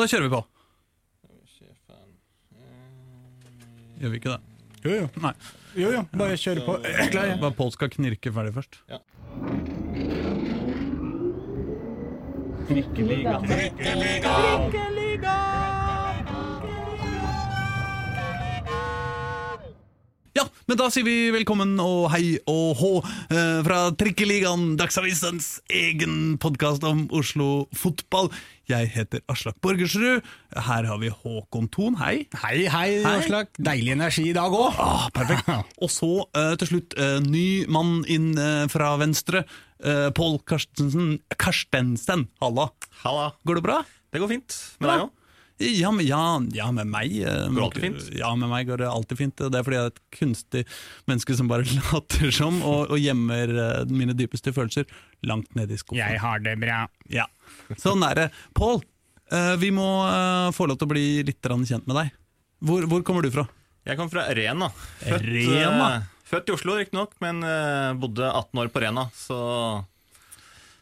Da kjører vi på. Gjør vi ikke det? Jo, jo. Nei. jo, jo. Bare kjøre på. Klar, jeg. Bare Pål skal knirke ferdig først. Ja. Ja, men da sier vi velkommen og hei og hå eh, fra Trikkeligaen, Dagsavisens egen podkast om Oslo fotball. Jeg heter Aslak Borgersrud. Her har vi Håkon Thon, hei. Hei, hei, Hei. Aslak. Deilig energi i dag òg. Ah, perfekt. Og så uh, til slutt uh, ny mann inn uh, fra venstre. Uh, Pål Karstensen. Karstensen, halla. Halla. Går det bra? Det går fint. Med deg òg? Ja, men, ja, ja, med meg eh, Går det alltid fint? Ja, med meg går det alltid fint. Det er fordi jeg er et kunstig menneske som bare later som, og, og gjemmer eh, mine dypeste følelser langt nede i skuffen. Jeg har det bra. Ja. Sånn er det. Pål, eh, vi må få lov til å bli litt kjent med deg. Hvor, hvor kommer du fra? Jeg kommer fra Rena. Født, Rena? født i Oslo, riktignok, men bodde 18 år på Rena. Så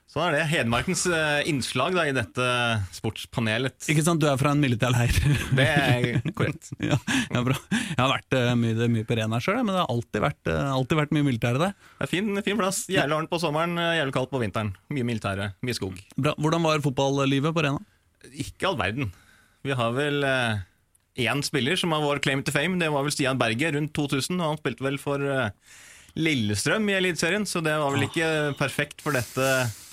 sånn er det. Hedmarkens eh, innslag da, i dette sportspanelet. Ikke sant, Du er fra en militær leir. Det er korrekt. ja, ja, bra. Jeg har vært eh, mye, mye på Rena sjøl, men det har alltid vært, eh, alltid vært mye militære der. Det er fin, fin plass. Jævlig varmt på sommeren, jævlig kaldt på vinteren. Mye militære, mye skog. Bra. Hvordan var fotballivet på Rena? Ikke all verden. Vi har vel eh, én spiller som har vår claim to fame. Det var vel Stian Berge rundt 2000. og Han spilte vel for Lillestrøm i Eliteserien, så det var vel ikke perfekt for dette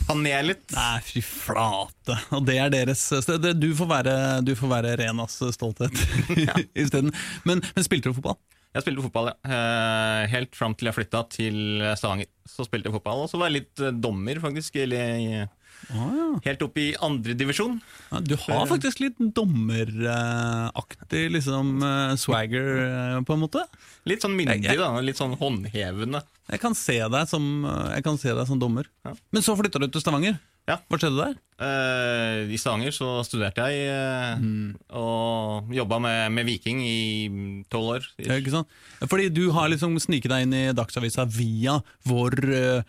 panelet. Nei, fy flate. Og det er deres sted. Du får være, du får være Renas stolthet isteden. Men, men spilte du fotball? Jeg spilte fotball, ja. Eh, Helt fram til jeg flytta til Stavanger. Så spilte jeg fotball, og så var jeg litt eh, dommer, faktisk. Eller, ja. helt opp i andredivisjon. Ja, Du har faktisk litt dommeraktig liksom, eh, swagger, eh, på en måte. Litt sånn myndig, da. Litt sånn håndhevende. Jeg kan se deg som, eh, jeg kan se deg som dommer. Ja. Men så flytta du til Stavanger. Ja. Hva skjedde der? Uh, I Stavanger så studerte jeg uh, Mm. og jobba med, med Viking i tolv år. Ja, ikke sant? Fordi du har liksom sniket deg inn i Dagsavisa via vår uh,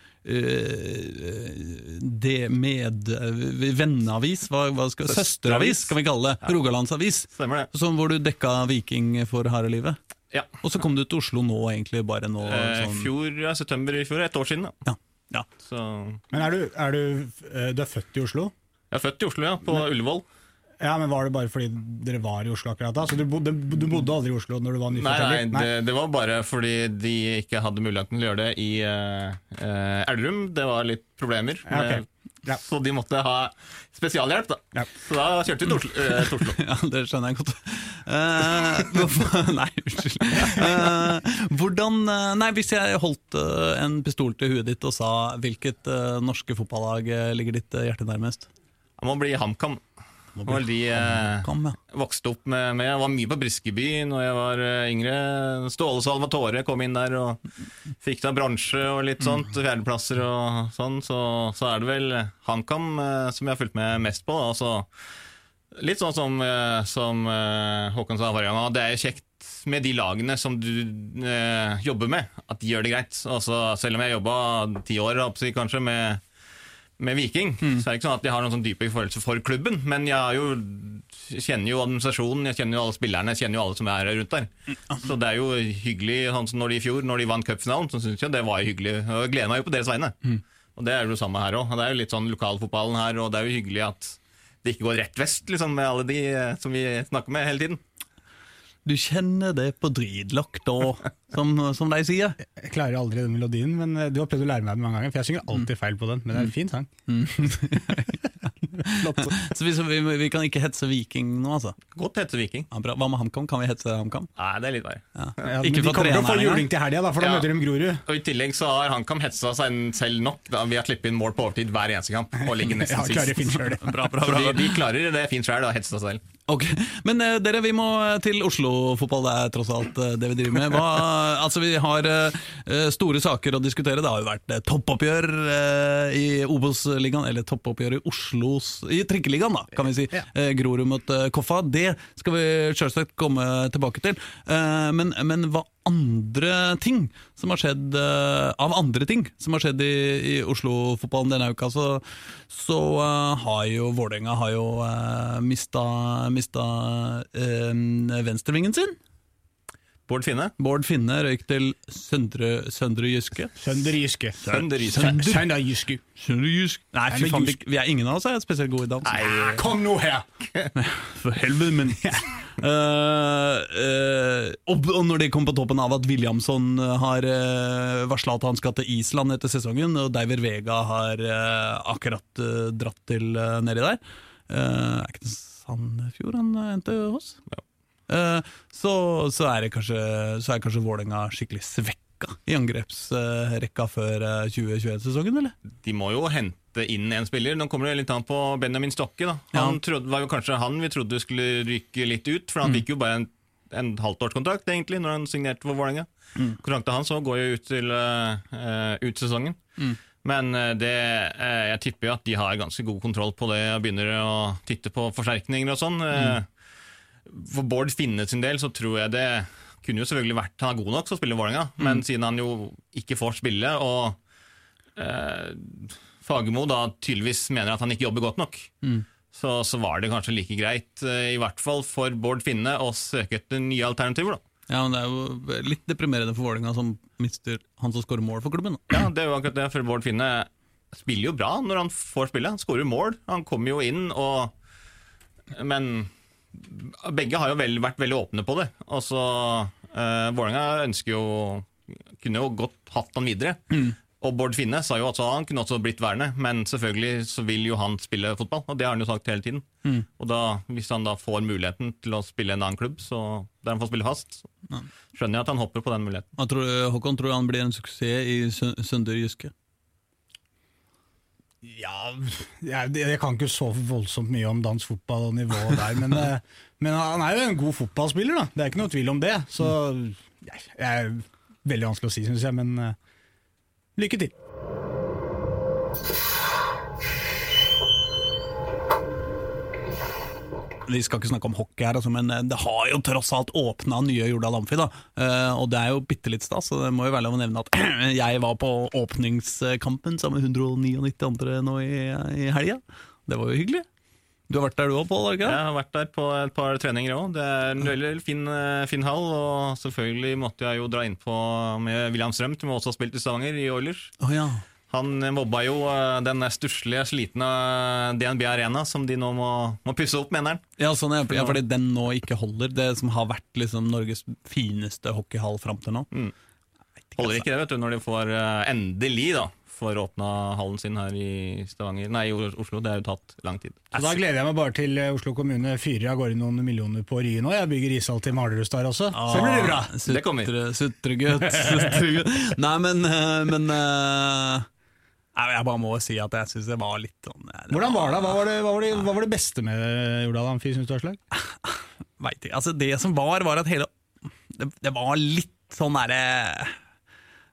det med venneavis, hva, hva skal, Søsteravis. kan vi kalle det, Rogalandsavis, Stemmer det. Som, hvor du dekka Viking for harde livet. Ja. Og så kom du til Oslo nå, egentlig bare nå. Sånn, fjor, ja, september i fjor, et år siden. da. ja, ja. Så Men er du, er du, eh, du er født i Oslo? Jeg er født i Oslo, ja, på Ullevål. Ja, men Var det bare fordi dere var i Oslo akkurat da? Så du bodde, du bodde aldri i Oslo når du var Nei, nei, nei, det, det var bare fordi de ikke hadde muligheten til å gjøre det i uh, Elverum. Det var litt problemer. Ja, ok. Ja. Så de måtte ha spesialhjelp, da. Ja. Så da kjørte vi til Oslo. eh, til Oslo. Ja, det skjønner jeg godt. Eh, nei, unnskyld. Eh, hvordan Nei, hvis jeg holdt en pistol til huet ditt og sa hvilket norske fotballag ligger ditt hjerte nærmest? Jeg må bli HamKam. Var de eh, Kom, ja. vokste opp med, med. Jeg var mye på Briskeby når jeg var eh, yngre. Ståle Salvatore kom inn der og fikk da bransje og litt sånt. Fjerdeplasser og sånn. Så, så er det vel HamKam eh, som jeg har fulgt med mest på. Altså, litt sånn som, eh, som Håkon sa gang, det er jo kjekt med de lagene som du jobber med, at de gjør det greit. Altså, selv om jeg jobba ti år kanskje med med Viking, så er det ikke sånn at jeg har noen sånn dype følelser for klubben, men jeg jo, kjenner jo administrasjonen, jeg kjenner jo alle spillerne, jeg kjenner jo alle som er rundt der. Så det er jo hyggelig, sånn som når de i fjor, når de vant cupfinalen, så synes jeg det var hyggelig, og jeg gleder meg jo på deres vegne. Og det er jo det samme her også, det er jo litt sånn lokalfotballen her, og det er jo hyggelig at det ikke går rett vest, liksom, med alle de eh, som vi snakker med hele tiden. Du kjenner det på dritlokk da, som, som de sier. Jeg klarer aldri den melodien, men eh, du har prøvd å lære meg den mange ganger. For jeg synger alltid feil på den, men det er en fin sang. Mm. Så vi, vi, vi kan ikke hetse Viking nå, altså. Godt hetse Viking. Ja, bra. Hva med HamKam? Kan vi hetse HamKam? Nei, det er litt verre. Ja. Ja, de kommer til å få juling til helga, for da Ja. møter de Grorud. Og I tillegg så har HamKam hetsa seg selv nok da, vi har klippet inn mål på overtid hver eneste kamp, og ligger nesten sist. Bra, bra, bra. de, de klarer det fint sjøl, å hetse seg selv. Ok, Men eh, dere, vi må til Oslo-fotball. Det er tross alt eh, det vi driver med. Hva, altså Vi har eh, store saker å diskutere. Det har jo vært eh, toppoppgjør eh, i Obos-ligaen, eller toppoppgjør i Oslos I Trikkeligaen, da, kan vi si. Ja. Eh, Grorud mot eh, Koffa. Det skal vi selvsagt komme tilbake til. Eh, men, men hva andre ting som har skjedd eh, Av andre ting som har skjedd i, i Oslo-fotballen denne uka, så, så uh, har jo Vålerenga har jo uh, mista, mista uh, venstrevingen sin. Bård Finne. Bård Finne røyk til Søndre, Søndre Jyske. Søndre Jyske. Søndre Jyske. Søndre Jyske. Nei, fy faen, vi, jysk. vi er ingen av oss er spesielt gode i dans. Nei, Kom nå her! For helvete, men Uh, uh, og, og når det kom på toppen av at Williamson har uh, varsla at han skal til Island etter sesongen, og Diver Vega har uh, akkurat eh, dratt til uh, nedi der Eh, Er ikke det Sandefjord han eh, endte hos? Eh, så, så er det kanskje Så er kanskje Vålerenga skikkelig svekka i angrepsrekka før eh, 2021-sesongen, eller? de må jo hente inn en spiller. Nå kommer det litt an på Benjamin Stokke. da. Han Ja. trodde, var jo kanskje han vi trodde skulle ryke litt ut, for han Mm. fikk jo bare en, en halvtårskontrakt egentlig, når han signerte for Vålerenga. Kontrakten hans så går jo ut til eh, eh, ut sesongen. Men eh, det, eh, jeg tipper jo at de har ganske god kontroll på det og begynner å titte på forsterkninger og sånn. Eh, For Bård Finne sin del så tror jeg det kunne jo selvfølgelig vært Han er god nok til å spille i Vålerenga, men siden han jo ikke får spille, og eh, Fagermo da tydeligvis mener at han ikke jobber godt nok, så, så var det kanskje like greit, eh, i hvert fall for Bård Finne, å søke etter nye alternativer. da. Ja, men Det er jo litt deprimerende for Vålerenga, som mister han som skårer mål for klubben. Da. Ja, det er jo akkurat det, for Bård Finne spiller jo bra når han får spille. Han skårer mål, han kommer jo inn, og Men begge har jo vel, vært veldig åpne på det. Altså, så eh, Vålerenga ønsker jo Kunne jo godt hatt han videre. Og Bård Finne sa jo at han kunne også blitt værende, men selvfølgelig så vil jo han spille fotball, og det har han jo sagt hele tiden. Og da, hvis han da får muligheten til å spille en annen klubb, så, der han får spille fast, så skjønner jeg at han hopper på den muligheten. Tror, Håkon, tror han blir en suksess i Sø- Jyske? Ja, jeg, jeg kan ikke så voldsomt mye om dansk fotball og nivået der, men, eh, men han er jo en god fotballspiller, da. Det er ikke noe tvil om det. Så jeg, jeg er veldig vanskelig å si, syns jeg, men eh, lykke til. Vi skal ikke snakke om hockey her, altså, men eh, det har jo tross alt åpna nye Jordal Amfi. da. Eh, og det er jo bitte litt stas, så det må jo være lov å nevne at jeg var på åpningskampen sammen med 199 andre nå i, i helga. Det var jo hyggelig. Du har vært der du òg, Pål? Jeg har vært der på et par treninger òg. Det er en veldig fin, eh, fin hall. Og selvfølgelig måtte jeg jo dra innpå med William Strøm, som også har spilt i Stavanger, i Oilers. Oh, ja. Han mobba jo eh, den stusslige, slitne DNB Arena, som de nå må, må pusse opp, mener han. Ja, sånn, ja, fordi den nå ikke holder. Det som har vært liksom Norges fineste hockeyhall fram til nå. Mm. Ikke, Holder altså. ikke det, vet du, når de får eh, endelig da får åpna hallen sin her i Stavanger Nei, i Oslo. Det har jo tatt lang tid. Så da gleder jeg meg bare til eh, Oslo kommune fyrer av gårde noen millioner på Ryen nå. Jeg bygger ishall til Maleruds der også. Så blir det bra. Sutre, Det kommer. Sutregutt. Sutre, Nei, men, men nei, Jeg bare må si at jeg syns det var litt sånn det Hvordan var det? Hva var det, hva var det, hva var det beste med Jordal Amfi, syns du, Aslak? Vet ikke. Altså, det som var, var at hele Det, det var litt sånn derre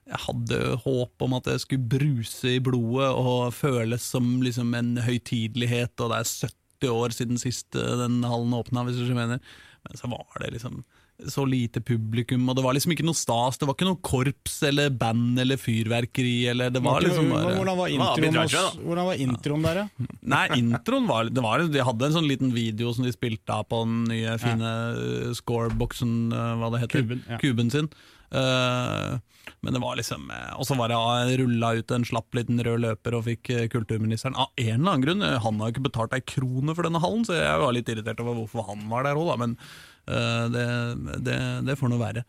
Jeg hadde håp om at det skulle bruse i blodet og føles som liksom en høytidelighet, og det er 70 år siden sist eh, den hallen åpna, hvis du ikke mener. Men så var det liksom så lite publikum, og det var liksom ikke noe stas. Det var ikke noe korps eller band eller fyrverkeri, eller det var liksom bare Hvordan var introen, hos- hvordan var introen der, ja? Nei, introen var, det var De hadde en sånn liten video som de spilte av på den nye, fine ja. scoreboksen, uh, hva det heter. Kuben, ja. Kuben sin. Uh, men det var liksom Og så var det rulla ut en slapp liten rød løper og fikk kulturministeren Av en eller annen grunn. Han har jo ikke betalt ei krone for denne hallen, så jeg var litt irritert over hvorfor han var der òg, da. Men det, det, det får nå være.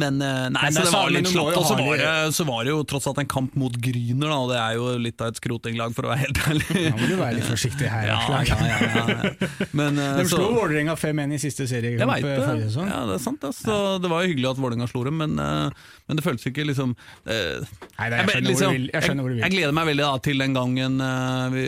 Men eh, nei, Men så det var litt slått slapt. Og så var, det, så var det jo tross alt en kamp mot Gryner, da, og det er jo litt av et skrotinglag, for å være helt ærlig. Da må du være litt forsiktig her. Ja, ja, ja, ja. Men, eh, De så, slo Vålerenga 5-1 i siste jeg seriekamp eh, forrige sesong. Ja, det er sant. Altså, Så det var jo hyggelig at Vålerenga slo dem, men, eh, men det føltes ikke liksom eh, Nei, nei, jeg skjønner vil. Jeg du jeg gleder meg veldig da, til den gangen eh, vi,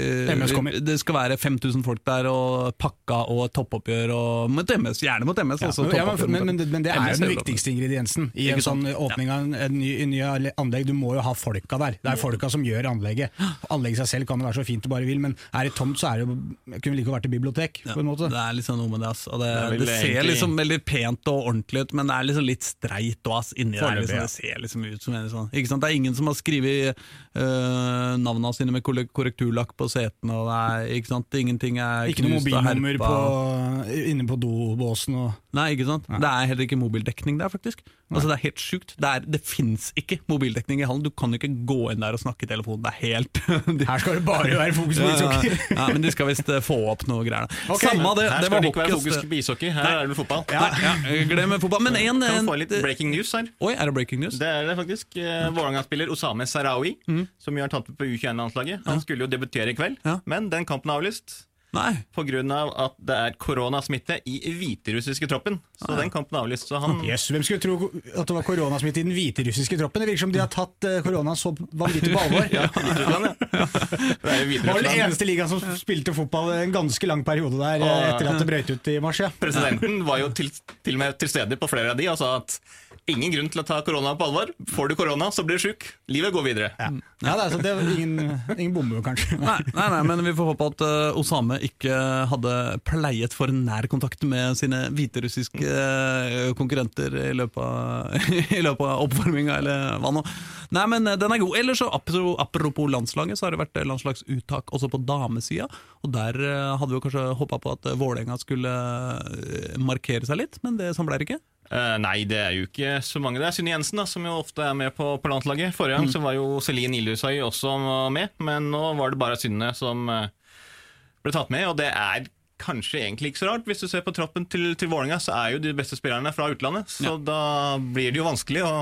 vi, det skal være 5000 folk der, og pakka og toppoppgjør og mot MS. Gjerne mot MS. Ja, også men, ja, men, men, men, det- men det er jo den viktigste ingrediensen vitsen i en sånn åpning av en, en ny, en ny anlegg. Du må jo ha folka der. Det er folka som gjør anlegget. Anlegget seg selv kan jo være så fint du bare vil, men er det tomt, så er det jo det kunne like godt vært et bibliotek. på en måte. Det er liksom noe med det, ass. Og det, Det det, ser egentlig- liksom veldig pent og ordentlig ut, men det er liksom litt streit og ass inni der. Liksom. ja. Det ser liksom ut som en sånn Ikke sant? Det er ingen som har skrevet uh, navnene sine med korrekturlakk på setene, og det er ikke sant? Ingenting er Ikke noe knust og mobilnummer inne på dobåsen. Og, Nei, ikke sant? Det er heller ikke mobildekning der, faktisk. Altså, det er helt sjukt. Det, er, det fins ikke mobildekning i hallen. Du kan ikke gå inn der og snakke i telefonen. Det er helt de, her skal det bare være fokus på ja, ishockey! ja, men de skal visst eh, få opp noe greier. da. Ok, Samme det, Her det skal det ikke være fokus på ishockey, her er det med fotball. Nei, ja, glem fotball. Men en, Kan vi få litt breaking news her. Oi, er det breaking news? Det er det faktisk. Eh, Vålerenga-spiller Osame Sarawi, som jo har tatt med på U21-landslaget. Han skulle jo debutere i kveld, Ja. men den kampen er avlyst. Nei. Pga. at det er koronasmitte i hviterussiske troppen. Så den kampen avlyst. Så han Yes, hvem skulle tro at det var koronasmitte i den hviterussiske troppen? Det virker som de har tatt eh, korona så vanvittig på alvor. ja, Hviterussland, ja. Det er var vel den eneste ligaen som spilte fotball en ganske lang periode der, eh, etter at det brøt ut i mars. Ja. Presidenten var jo til, til og med til stede på flere av de og sa at ingen grunn til å ta korona på alvor. Får du korona, så blir du sjuk. Livet går videre. Ja. Ja, det, er, så det er ingen, ingen bombe, kanskje. Nei, nei, nei, men vi får håpe at uh, Osame ikke hadde pleiet for nær kontakt med sine hviterussiske uh, konkurrenter i løpet av, i løpet av oppvarminga, eller hva nå. Nei, men uh, den er god. Ellers så apropos, landslaget, så har det vært landslagsuttak også på damesida. Og der hadde vi jo kanskje håpa på at Vålerenga skulle markere seg litt, men det sånn ble det ikke. Eh, nei, det er jo ikke så mange. Det er Synne Jensen, da, som jo ofte er med på, på landslaget. Forrige gang så var jo Celine Ildhusøy også med, men nå var det bare Synne som eh, ble tatt med. Og det er kanskje egentlig ikke så rart. Hvis du ser på troppen til, til Vålerenga, så er jo de beste spillerne fra utlandet. Så da blir det jo vanskelig å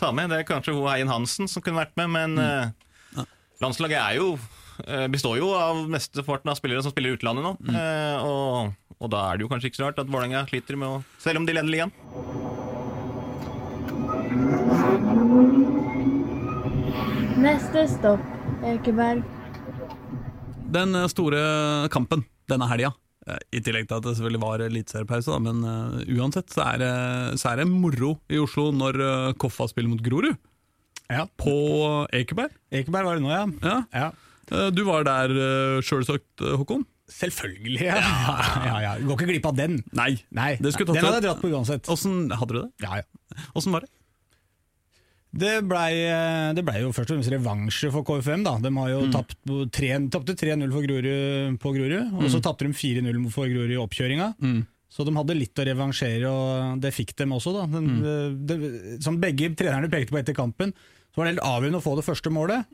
ta med. Det er kanskje hun Heien Hansen som kunne vært med, men eh, landslaget er jo består jo av mesteparten av spillere som spiller i utlandet nå. Eh, og, og da er det jo kanskje ikke så rart at Vålerenga sliter med å Selv om de leder ligaen. Neste stopp, Ekeberg. Den uh, store kampen denne helga, i tillegg til at det selvfølgelig var eliteseriepause, men uansett så er, det, så er det moro i Oslo når Koffa spiller mot Grorud. Ja. På Ekeberg. Ekeberg var det nå, ja. Ja. ja. Uh, du var der uh, sjølsagt, uh, Håkon? Selvfølgelig. Ja. Ja, ja, Du går ikke glipp av den. Nei. Nei, Det Den hadde jeg dratt på uansett. Åssen hadde du det? Ja, ja. Åssen var det? Det blei ble jo først og fremst revansje for KFM. da. De har jo tapt tapte 3-0 for Grorud på Grorud, og så tapte de 4-0 for Grorud i oppkjøringa. Så de hadde litt å revansjere, og det fikk dem også. da. Den, det, som begge trenerne pekte på etter kampen, så var det helt avgjørende å få det første målet.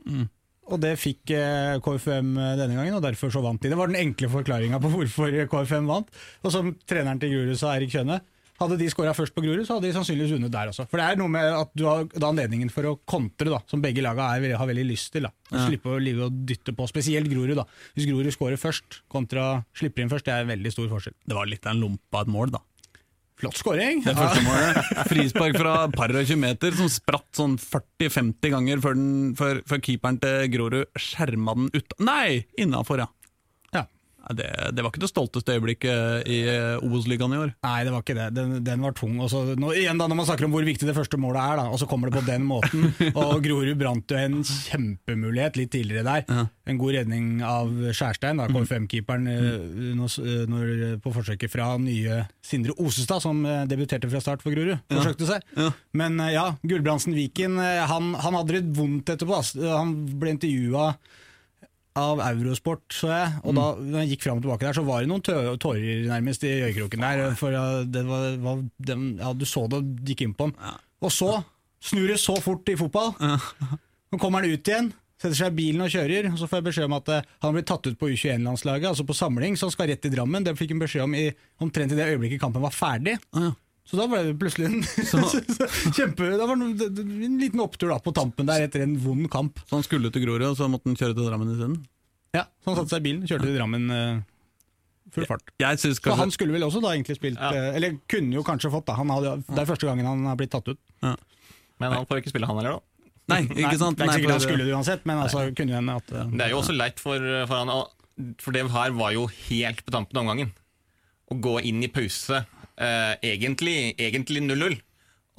Og det fikk eh, KFM denne gangen, og derfor så vant de. Det var den enkle forklaringa på hvorfor KFM vant. Og som treneren til Grorud sa, Erik Kjønne, hadde de skåra først på Grorud, så hadde de sannsynligvis vunnet der også. For det er noe med at du har anledningen for å kontre, da, som begge laga er, har veldig lyst til. da. Å Slippe å ligge og dytte på, spesielt Grorud. da. Hvis Grorud skårer først, kontra slipper inn først, det er en veldig stor forskjell. Det var litt av en lompe av et mål, da. Flott skåring! Det første målet. Frispark fra par og 20 meter som spratt sånn 40-50 ganger før, den, før, før keeperen til Grorud skjerma den ut Nei! Innafor, ja. Det, det var ikke det stolteste øyeblikket i eh, Obos-ligaen i år. Nei, det var ikke det. Den, den var tung. Også, nå, igjen da, Når man snakker om hvor viktig det første målet er, da, og så kommer det på den måten. og Grorud brant jo en kjempemulighet litt tidligere der. En god redning av Skjærstein, da, KFM-keeperen, eh, når, eh, på forsøket fra nye Sindre Osestad, som debuterte fra start for Grorud. Forsøkte seg. Ja. Men ja, Gulbrandsen Viken han, han hadde det vondt etterpå. Han ble intervjua av Eurosport, så jeg. Og da når jeg gikk fram og tilbake der, så var det noen tårer nærmest i øyekroken der. For det var, var dem, ja, Du så det gikk inn på ham. Og så snur det så fort i fotball. Så kommer han ut igjen, setter seg i bilen og kjører. Og så får jeg beskjed om at uh, han blir tatt ut på U21-landslaget, altså på samling, så han skal rett til Drammen. Det fikk han beskjed om i, omtrent i det øyeblikket kampen var ferdig. Ja. Så da ble det plutselig en, kjempe, da var det det- en liten opptur da på tampen der etter en vond kamp. Så han skulle til Grorud, og så måtte han kjøre til Drammen isteden? Ja, så han satte seg i bilen, kjørte til Drammen eh, full fart. Jeg synes Så han skulle vel også da egentlig spilt, Ja. eh, eller kunne jo kanskje fått da, han hadde, det er første gangen han har blitt tatt ut. Men han får ikke spille, han heller, da. Nei, ikke sant? Det er ikke sikkert han skulle det uansett, men altså kunne hende at ja. Det er jo også leit for, for han For det her var jo helt på tampen av omgangen. Å gå inn i pause, eh, egentlig, egentlig 0-0,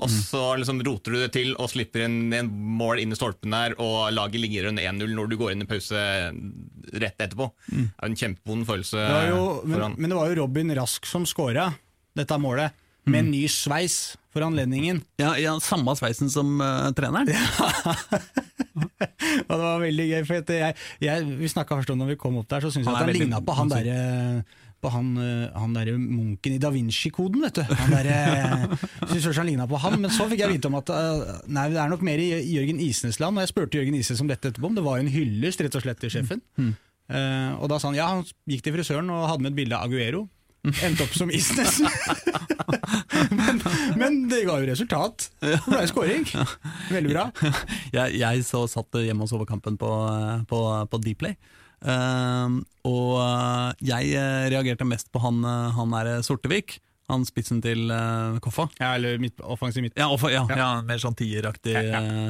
og så liksom roter du det til og slipper en, en mål inn i stolpen der, og laget ligger under 1-0 når du går inn i pause rett etterpå. Det er en kjempevond følelse Det jo, men, men det var jo Robin Rask som scora dette målet, med en ny sveis for anledningen. Ja, ja, Samme sveisen som uh, treneren? Og det var veldig gøy, for jeg, jeg, vi snakka først om når vi kom opp der, så syns jeg at han ligna på han derre på han, eh, han derre munken i Da Vinci-koden, vet du. Han der, eh, synes først han ligna på han, men så fikk jeg vite om at eh, nei, det er nok mer i Jørgen Isnes-land. Og jeg spurte Jørgen Isnes om dette etterpå, om det var en hyllest rett og slett til sjefen. Eh, og da sa han ja, han gikk til frisøren og hadde med et bilde av Aguero. Endte opp som Isnes. men, men det ga jo resultat. Det ble skåring. Veldig bra. jeg, jeg så satt hjemme og så på kampen på, på, på Dplay. Ehm, og eh, jeg eh, reagerte mest på han, eh, han er Sortevik, han spissen til Koffa. Ja, eller midt, offensiv midt. Ja, off ja, Ja. ja, mer sånn tieraktig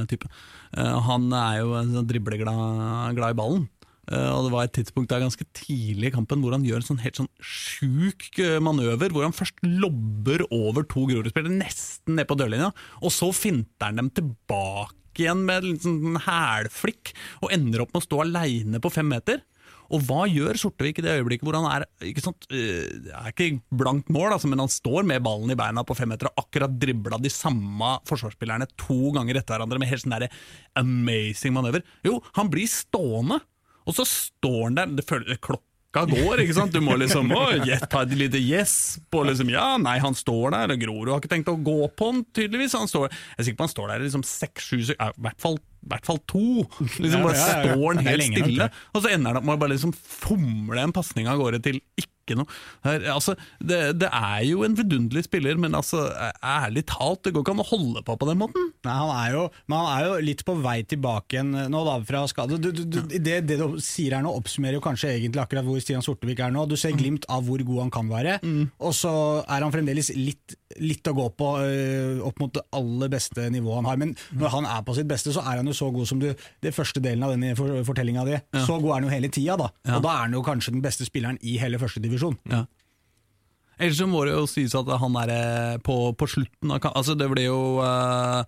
type. Han er jo sånn dribleglad glad i ballen. Uh, og det var et tidspunkt der ganske tidlig i kampen hvor han gjør en sånn helt sånn sjuk manøver, hvor han først lobber over to Grorud-spillere nesten ned på dørlinja, og så finter han dem tilbake igjen med en sånn hælflikk, og ender opp med å stå aleine på fem meter. Og hva gjør Sortevik i det øyeblikket hvor han er ikke sant, det er ikke blankt mål, altså, men han står med ballen i beina på fem meter og akkurat dribla de samme forsvarsspillerne to ganger etter hverandre med helt sånn amazing manøver? Jo, han blir stående, og så står han der det føler, Klokka går, ikke sant? Du må liksom å, ta et lite gjesp og liksom Ja, nei, han står der, og Grorud har ikke tenkt å gå på han, tydeligvis. Han står, jeg er sikker på han står der i liksom seks-sju sekunder, i hvert fall i hvert fall to. Liksom bare ja, ja, ja. står han helt lenge stille, og så ender det opp med å bare liksom fomle en pasning av gårde til ikke noe. Her, altså, det, det er jo en vidunderlig spiller, men altså, ærlig talt, det går ikke an å holde på på den måten. Nei, han er, jo, men han er jo litt på vei tilbake igjen nå da, fra skade. Du, du, du, det, det du sier her nå oppsummerer jo kanskje egentlig akkurat hvor Stian Sortevik er nå. Du ser glimt av hvor god han kan være, og så er han fremdeles litt, litt å gå på øh, opp mot det aller beste nivået han har. Men når han er på sitt beste, så er han jo så god som du Det første delen av denne for, fortellinga di. Så god er han jo hele tida, da. Ja. Og da er han jo kanskje den beste spilleren i hele førstedivisjon. Ja. Ellers så må det jo sies at han er eh, på, på slutten av kampen Altså, det ble jo uh,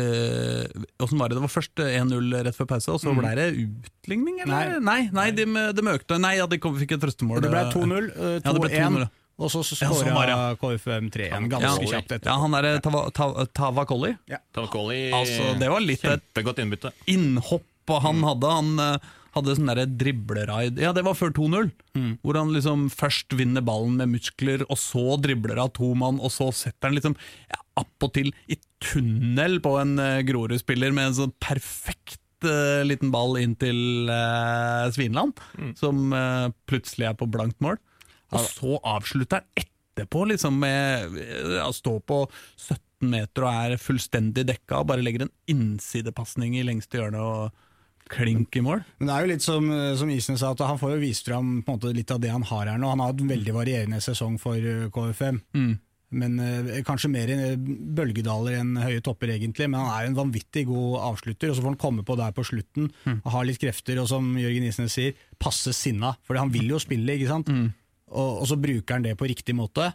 eh, Åssen var det? Det var først 1-0 rett før pause, og så ble det utligning, eller? Nei, nei, de, de økte Nei, ja, de kom, fikk et trøstemål. Det ble 2-0, øh, Ja, det ble 2-0, 2-1, ja. og så Ja, sånn skåra KFUM 3-1 ganske kjapt etterpå. Ja, han derre Tava, Tava, Tavakoli. Tavakoli Altså, det var litt et Kjempegodt innbytte. innhopp han hadde. Han eh, hadde sånn dribleraid Ja, det var før 2-0. Hvor han liksom først vinner ballen med muskler, og så dribler av to mann, og så setter han liksom ja, appåtil i tunnel på en uh, Grorud-spiller med en sånn perfekt eh, liten ball inn til Svineland, Svinland, som uh, plutselig er på blankt mål. Og så avslutter han etterpå liksom med å stå på 17 meter og er fullstendig dekka, og bare legger en innsidepasning i lengste hjørne og klink i mål. Men det er jo litt som, som Isen sa, at han får jo vist fram måte, litt av det han har her nå. Han har hatt en veldig varierende sesong for KFM. KFM. Men eh, Kanskje mer i bølgedaler enn høye topper, egentlig. Men han er en vanvittig god avslutter. og Så får han komme på der på slutten, Og ha litt krefter, og som Jørgen Isnes sier, passe sinna. For han vil jo spille, ikke sant? Og, og så bruker han det på riktig måte.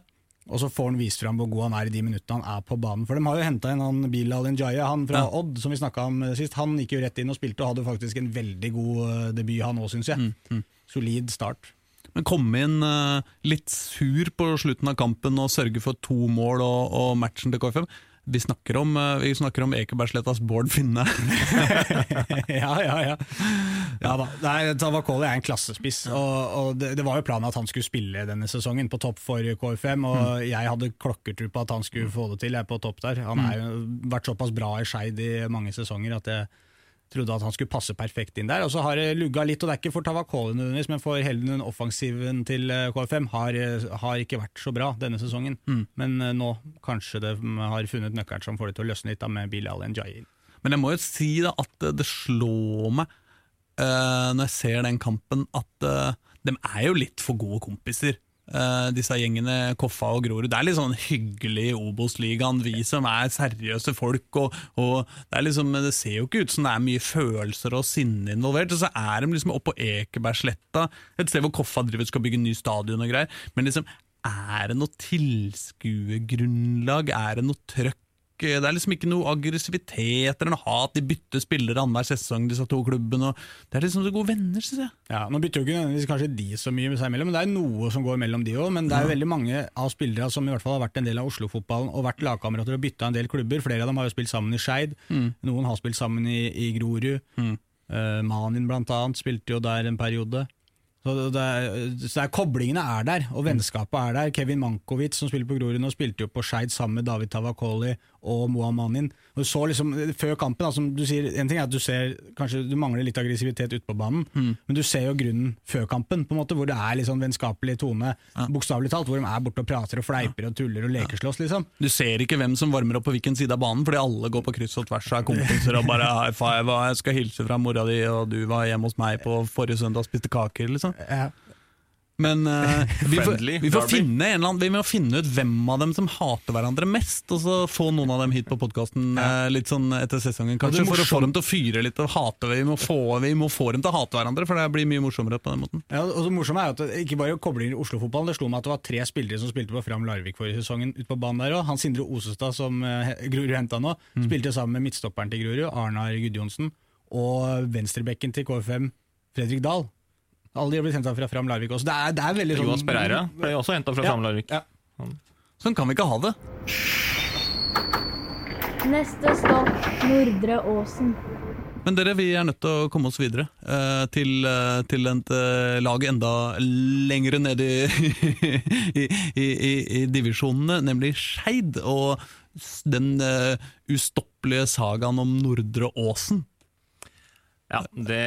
Og så får han vist fram hvor god han er i de minuttene han er på banen. For de har jo henta inn han Bilal Njaya, han fra Ja. Odd, som vi snakka om eh, sist. Han gikk jo rett inn og spilte, og hadde faktisk en veldig god eh, debut, han òg, syns jeg. Solid start. Men komme inn eh, litt sur på slutten av kampen og sørge for to mål og, og matchen til KFM. Vi snakker om, uh, vi snakker om Ekebergslettas Bård Finne. ja, ja, ja. ja da. Nei, Tavakoli er en klassespiss, og, og det, det var jo planen at han skulle spille denne sesongen på topp for KFM, og jeg hadde klokkertro på at han skulle få det til, jeg er på topp der. Han har jo vært såpass bra i Skeid i mange sesonger at jeg trodde at han skulle passe perfekt inn der. Og så har det lugga litt, og det er ikke for Tavakoli nødvendigvis, men for hele den offensiven til eh, KFM har, eh, har ikke vært så bra denne sesongen. Men eh, nå kanskje det mm, har funnet nøkkelen som får det til å løsne litt da med Bilal Njayin. Men jeg må jo si da at det slår meg uh, når jeg ser den kampen, at uh, de er jo litt for gode kompiser. Eh, disse gjengene Koffa og Grorud. Det er litt sånn hyggelig i Obos-ligaen, vi som er seriøse folk. Og, og det, liksom, det ser jo ikke ut som det er mye følelser og sinne involvert. Og så er de liksom oppe på Ekebergsletta, et sted hvor Koffa driver skal bygge ny stadion og greier. Men liksom, er det noe tilskuegrunnlag? Er det noe trøkk? Det er liksom ikke noe aggressivitet eller noe hat. De bytter spillere annenhver sesong, disse to klubbene. Det er liksom så gode venner, syns jeg. Ja, Nå bytter jo ikke nødvendigvis kanskje de så mye med seg imellom, men det er noe som går mellom de òg. Men det er jo veldig mange av spillere som i hvert fall har vært en del av Oslo-fotballen og vært lagkamerater og bytta en del klubber. Flere av dem har jo spilt sammen i Skeid, noen har spilt sammen i, i Grorud. Eh, Manin blant annet spilte jo der en periode. Så det er, så er, Koblingene er der, og vennskapet er der. Kevin Mankovic, som spiller på Grorud nå, spilte jo på Skeid sammen med David Tavakoli og Moa Manin. Og så liksom, Før kampen, da, som du sier, en ting er at du ser kanskje du mangler litt aggressivitet ute på banen, men du ser jo grunnen før kampen, på en måte, hvor det er litt sånn vennskapelig tone, bokstavelig talt, hvor de er borte og prater og fleiper og tuller og lekeslåss, liksom. Du ser ikke hvem som varmer opp på hvilken side av banen, fordi alle går på kryss og tvers og er kompiser og bare high five, og jeg skal hilse fra mora di, og du var hjemme hos meg på forrige søndag og spiste kaker, liksom. Ja. Men uh, vi, får, vi, får annen, vi må finne ut hvem av dem som hater hverandre mest, og så få noen av dem hit på podkasten litt sånn etter sesongen, kanskje, for å få dem til å fyre litt og hate. Vi må, få, vi må få dem til å hate hverandre, for det blir mye morsommere på den måten. Ja, og det morsomt er jo at det ikke bare kobler Oslo-fotballen, det slo meg at det var tre spillere som spilte på Fram Larvik forrige sesongen ute på banen der òg. Han Sindre Osestad, som uh, Grorud henta nå, spilte sammen med midtstopperen til Grorud, Arnar Gudjonsen, og venstrebekken til KFM, Fredrik Dahl. Alle de har blitt henta fra Fram Larvik også. Det er, det er veldig sånn Jonas Pereira ble også henta fra Ja, Fram Larvik. ja. Sånn kan vi ikke ha det. Neste stopp Nordre Åsen. Men dere, vi er nødt til å komme oss videre eh, til, eh, til et eh, lag enda lengre ned i, i, i, i, i divisjonene, nemlig Skeid. Og den eh, ustoppelige sagaen om Nordre Åsen. Ja, det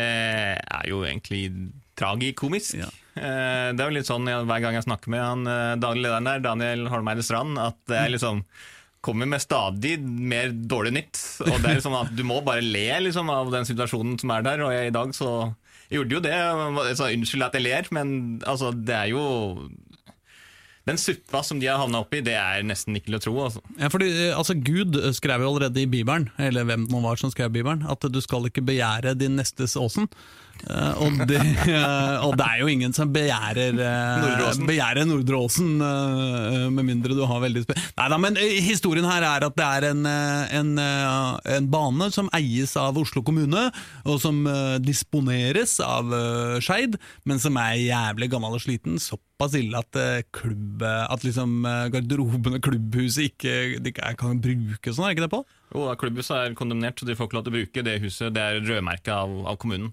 er jo egentlig tragikomisk. Ja. Eh, Det er jo litt sånn hver gang jeg snakker med han eh, daglig lederen der, Daniel Holmeide Strand, at det er liksom kommer med stadig mer dårlig nytt. Og det er liksom at Du må bare le liksom, av den situasjonen som er der. Og jeg, i dag så gjorde jo det. Så unnskyld at jeg ler, men altså, det er jo Den suppa som de har havna oppi, det er nesten ikke til å tro. Altså. Ja, fordi eh, altså, Gud skrev jo allerede i Bibelen, eller hvem det nå var som skrev Bibelen, at du skal ikke begjære din nestes åsen. Eh, og, det, uh, og det er jo ingen som begjærer uh, Nordre Åsen. Eh, med mindre du har veldig spe... Nei da, men eh, historien her er at det er en, en, en bane som eies av Oslo kommune, og som disponeres av uh, Skeid, men som er jævlig gammel og sliten. Såpass ille at uh, klubb, at liksom garderoben og klubbhuset ikke, de kan bruke sånn, er ikke det, Pål? Jo, klubbhuset er kondemnert, så de får ikke lov til å bruke det huset. Det er rødmerket av, av kommunen.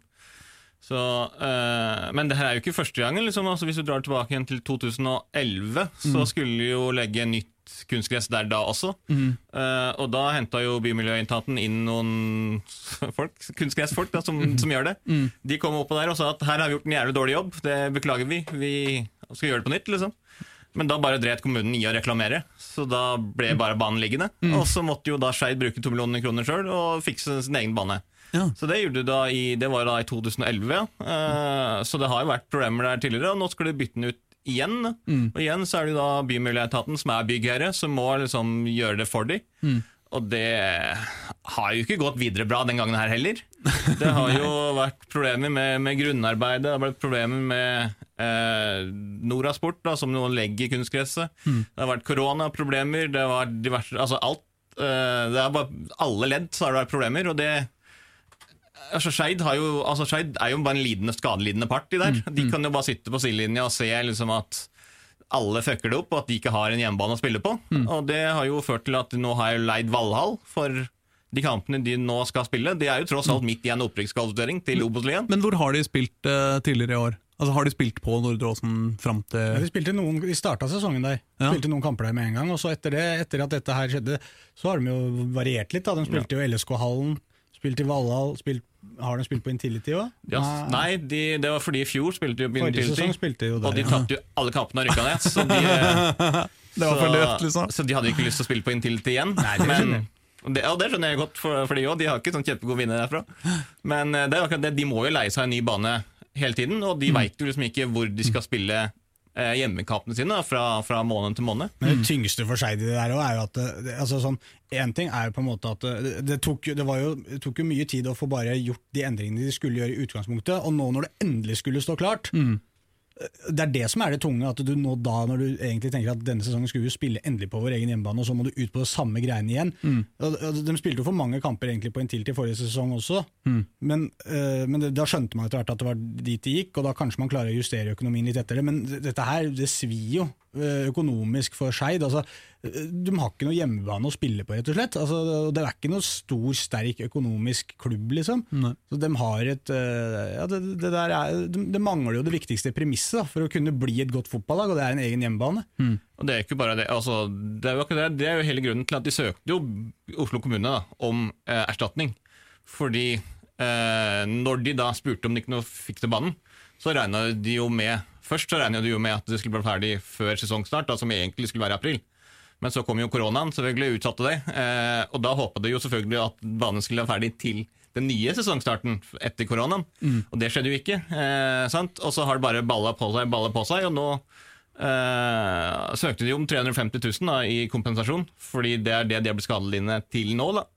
Så, øh, men det her er jo ikke første gangen. Liksom. Altså, hvis du drar tilbake igjen til 2011, så skulle de jo legge nytt kunstgress der da også. Eh, og da henta jo Bymiljøetaten inn noen folk, kunstgressfolk da, som, som gjør det. De kom oppå der og sa at her har vi gjort en jævlig dårlig jobb, det beklager vi. Vi skal gjøre det på nytt, liksom. Men da bare dret kommunen i å reklamere, så da ble bare banen liggende. Og så måtte jo da Skeid bruke to millioner kroner sjøl og fikse sin egen bane. Ja. Så det gjorde du da i, det var da i 2011, ja. Eh, så det har jo vært problemer der tidligere, og nå skal du bytte den ut igjen. Og igjen så er det da Bymiljøetaten som er byggherre, som må liksom gjøre det for dem. Og det har jo ikke gått videre bra den gangen her heller. Det har jo vært problemer med, med grunnarbeidet, det har vært problemer med eh, Norasport, da, som noen legger kunstgresset. Det har vært koronaproblemer, det har vært diverse Altså alt. eh, det er bare alle ledd så har det vært problemer, og det Altså, Skeid altså, er jo bare en lidende, skadelidende part i der. De kan jo bare sitte på sidelinja og se liksom at alle fucker det opp, og at de ikke har en hjemmebane å spille på. Og det har jo ført til at de nå har leid Valhall for de kampene de nå skal spille. De er jo tross alt midt i en opprykkskvalifisering til Obos-ligaen. Men hvor har de spilt uh, tidligere i år? Altså Har de spilt på Nordre Åsen fram Ja, til de spilte noen, de starta sesongen der. Ja. Spilte noen kamper der med en gang. Og så etter, det, etter at dette her skjedde, så har de jo variert litt. Da. De spilte jo LSK-hallen, spilte i Valhall, spilt, har de spilt på Intility òg? Ja, nei, de, det var fordi i fjor spilte de på Intility, spilte de jo der, og de ja. tapte jo alle kampene og rykka ned. Så de, Det var for løft, liksom. så de hadde ikke lyst til å spille på Intility igjen. det men, det, og det skjønner jeg godt for, for de òg, de har ikke sånn kjempegod vinner derfra. Men eh, det er akkurat det, de må jo leie seg en ny bane hele tiden, og Mm. de veit jo liksom ikke hvor de skal spille eh, hjemmekampene sine da, fra, fra måned til måned. Men det tyngste for seg i det der også er jo at det, det, altså sånn, En ting er jo på en måte at det, det, tok, det, var jo, det tok jo mye tid å få bare gjort de endringene de skulle gjøre i utgangspunktet, og nå når det endelig skulle stå klart det er det som er det tunge. At du nå da, når du egentlig tenker at denne sesongen skulle vi spille endelig på vår egen hjemmebane, og så må du ut på det samme greiene igjen. Mm. De spilte jo for mange kamper egentlig på Intility forrige sesong også, Mm. men, uh, men det, da skjønte man etter hvert at det var dit det gikk, og da kanskje man klarer å justere økonomien litt etter det. Men dette her, det svir jo økonomisk for Skeid. Altså, eh, de har ikke noe hjemmebane å spille på, rett og slett. Altså, det er ikke noe stor, sterk økonomisk klubb, liksom. Nei. Så de har et eh, ja, det, det, der er, det, det mangler jo det viktigste premisset da, for å kunne bli et godt fotballag, og det er en egen hjemmebane. Og det er ikke bare det, altså, det er jo det er jo hele grunnen til at de søkte jo Oslo kommune da, om eh, erstatning. Fordi eh, når de da spurte om de ikke noe fikk til banen, så regna de jo med Først så regna du jo med at det skulle bli ferdig før sesongstart, da, som egentlig skulle være i april. Men så kom jo koronaen, selvfølgelig utsatte det. Eh, og da håpa de jo selvfølgelig at banen skulle være ferdig til den nye sesongstarten etter koronaen. Og det skjedde jo ikke. Eh, sant? Og så har det bare balla på seg, balla på seg, og nå eh, søkte de om 350 000 da, i kompensasjon, fordi det er det de har blitt skadelidende til nå. da.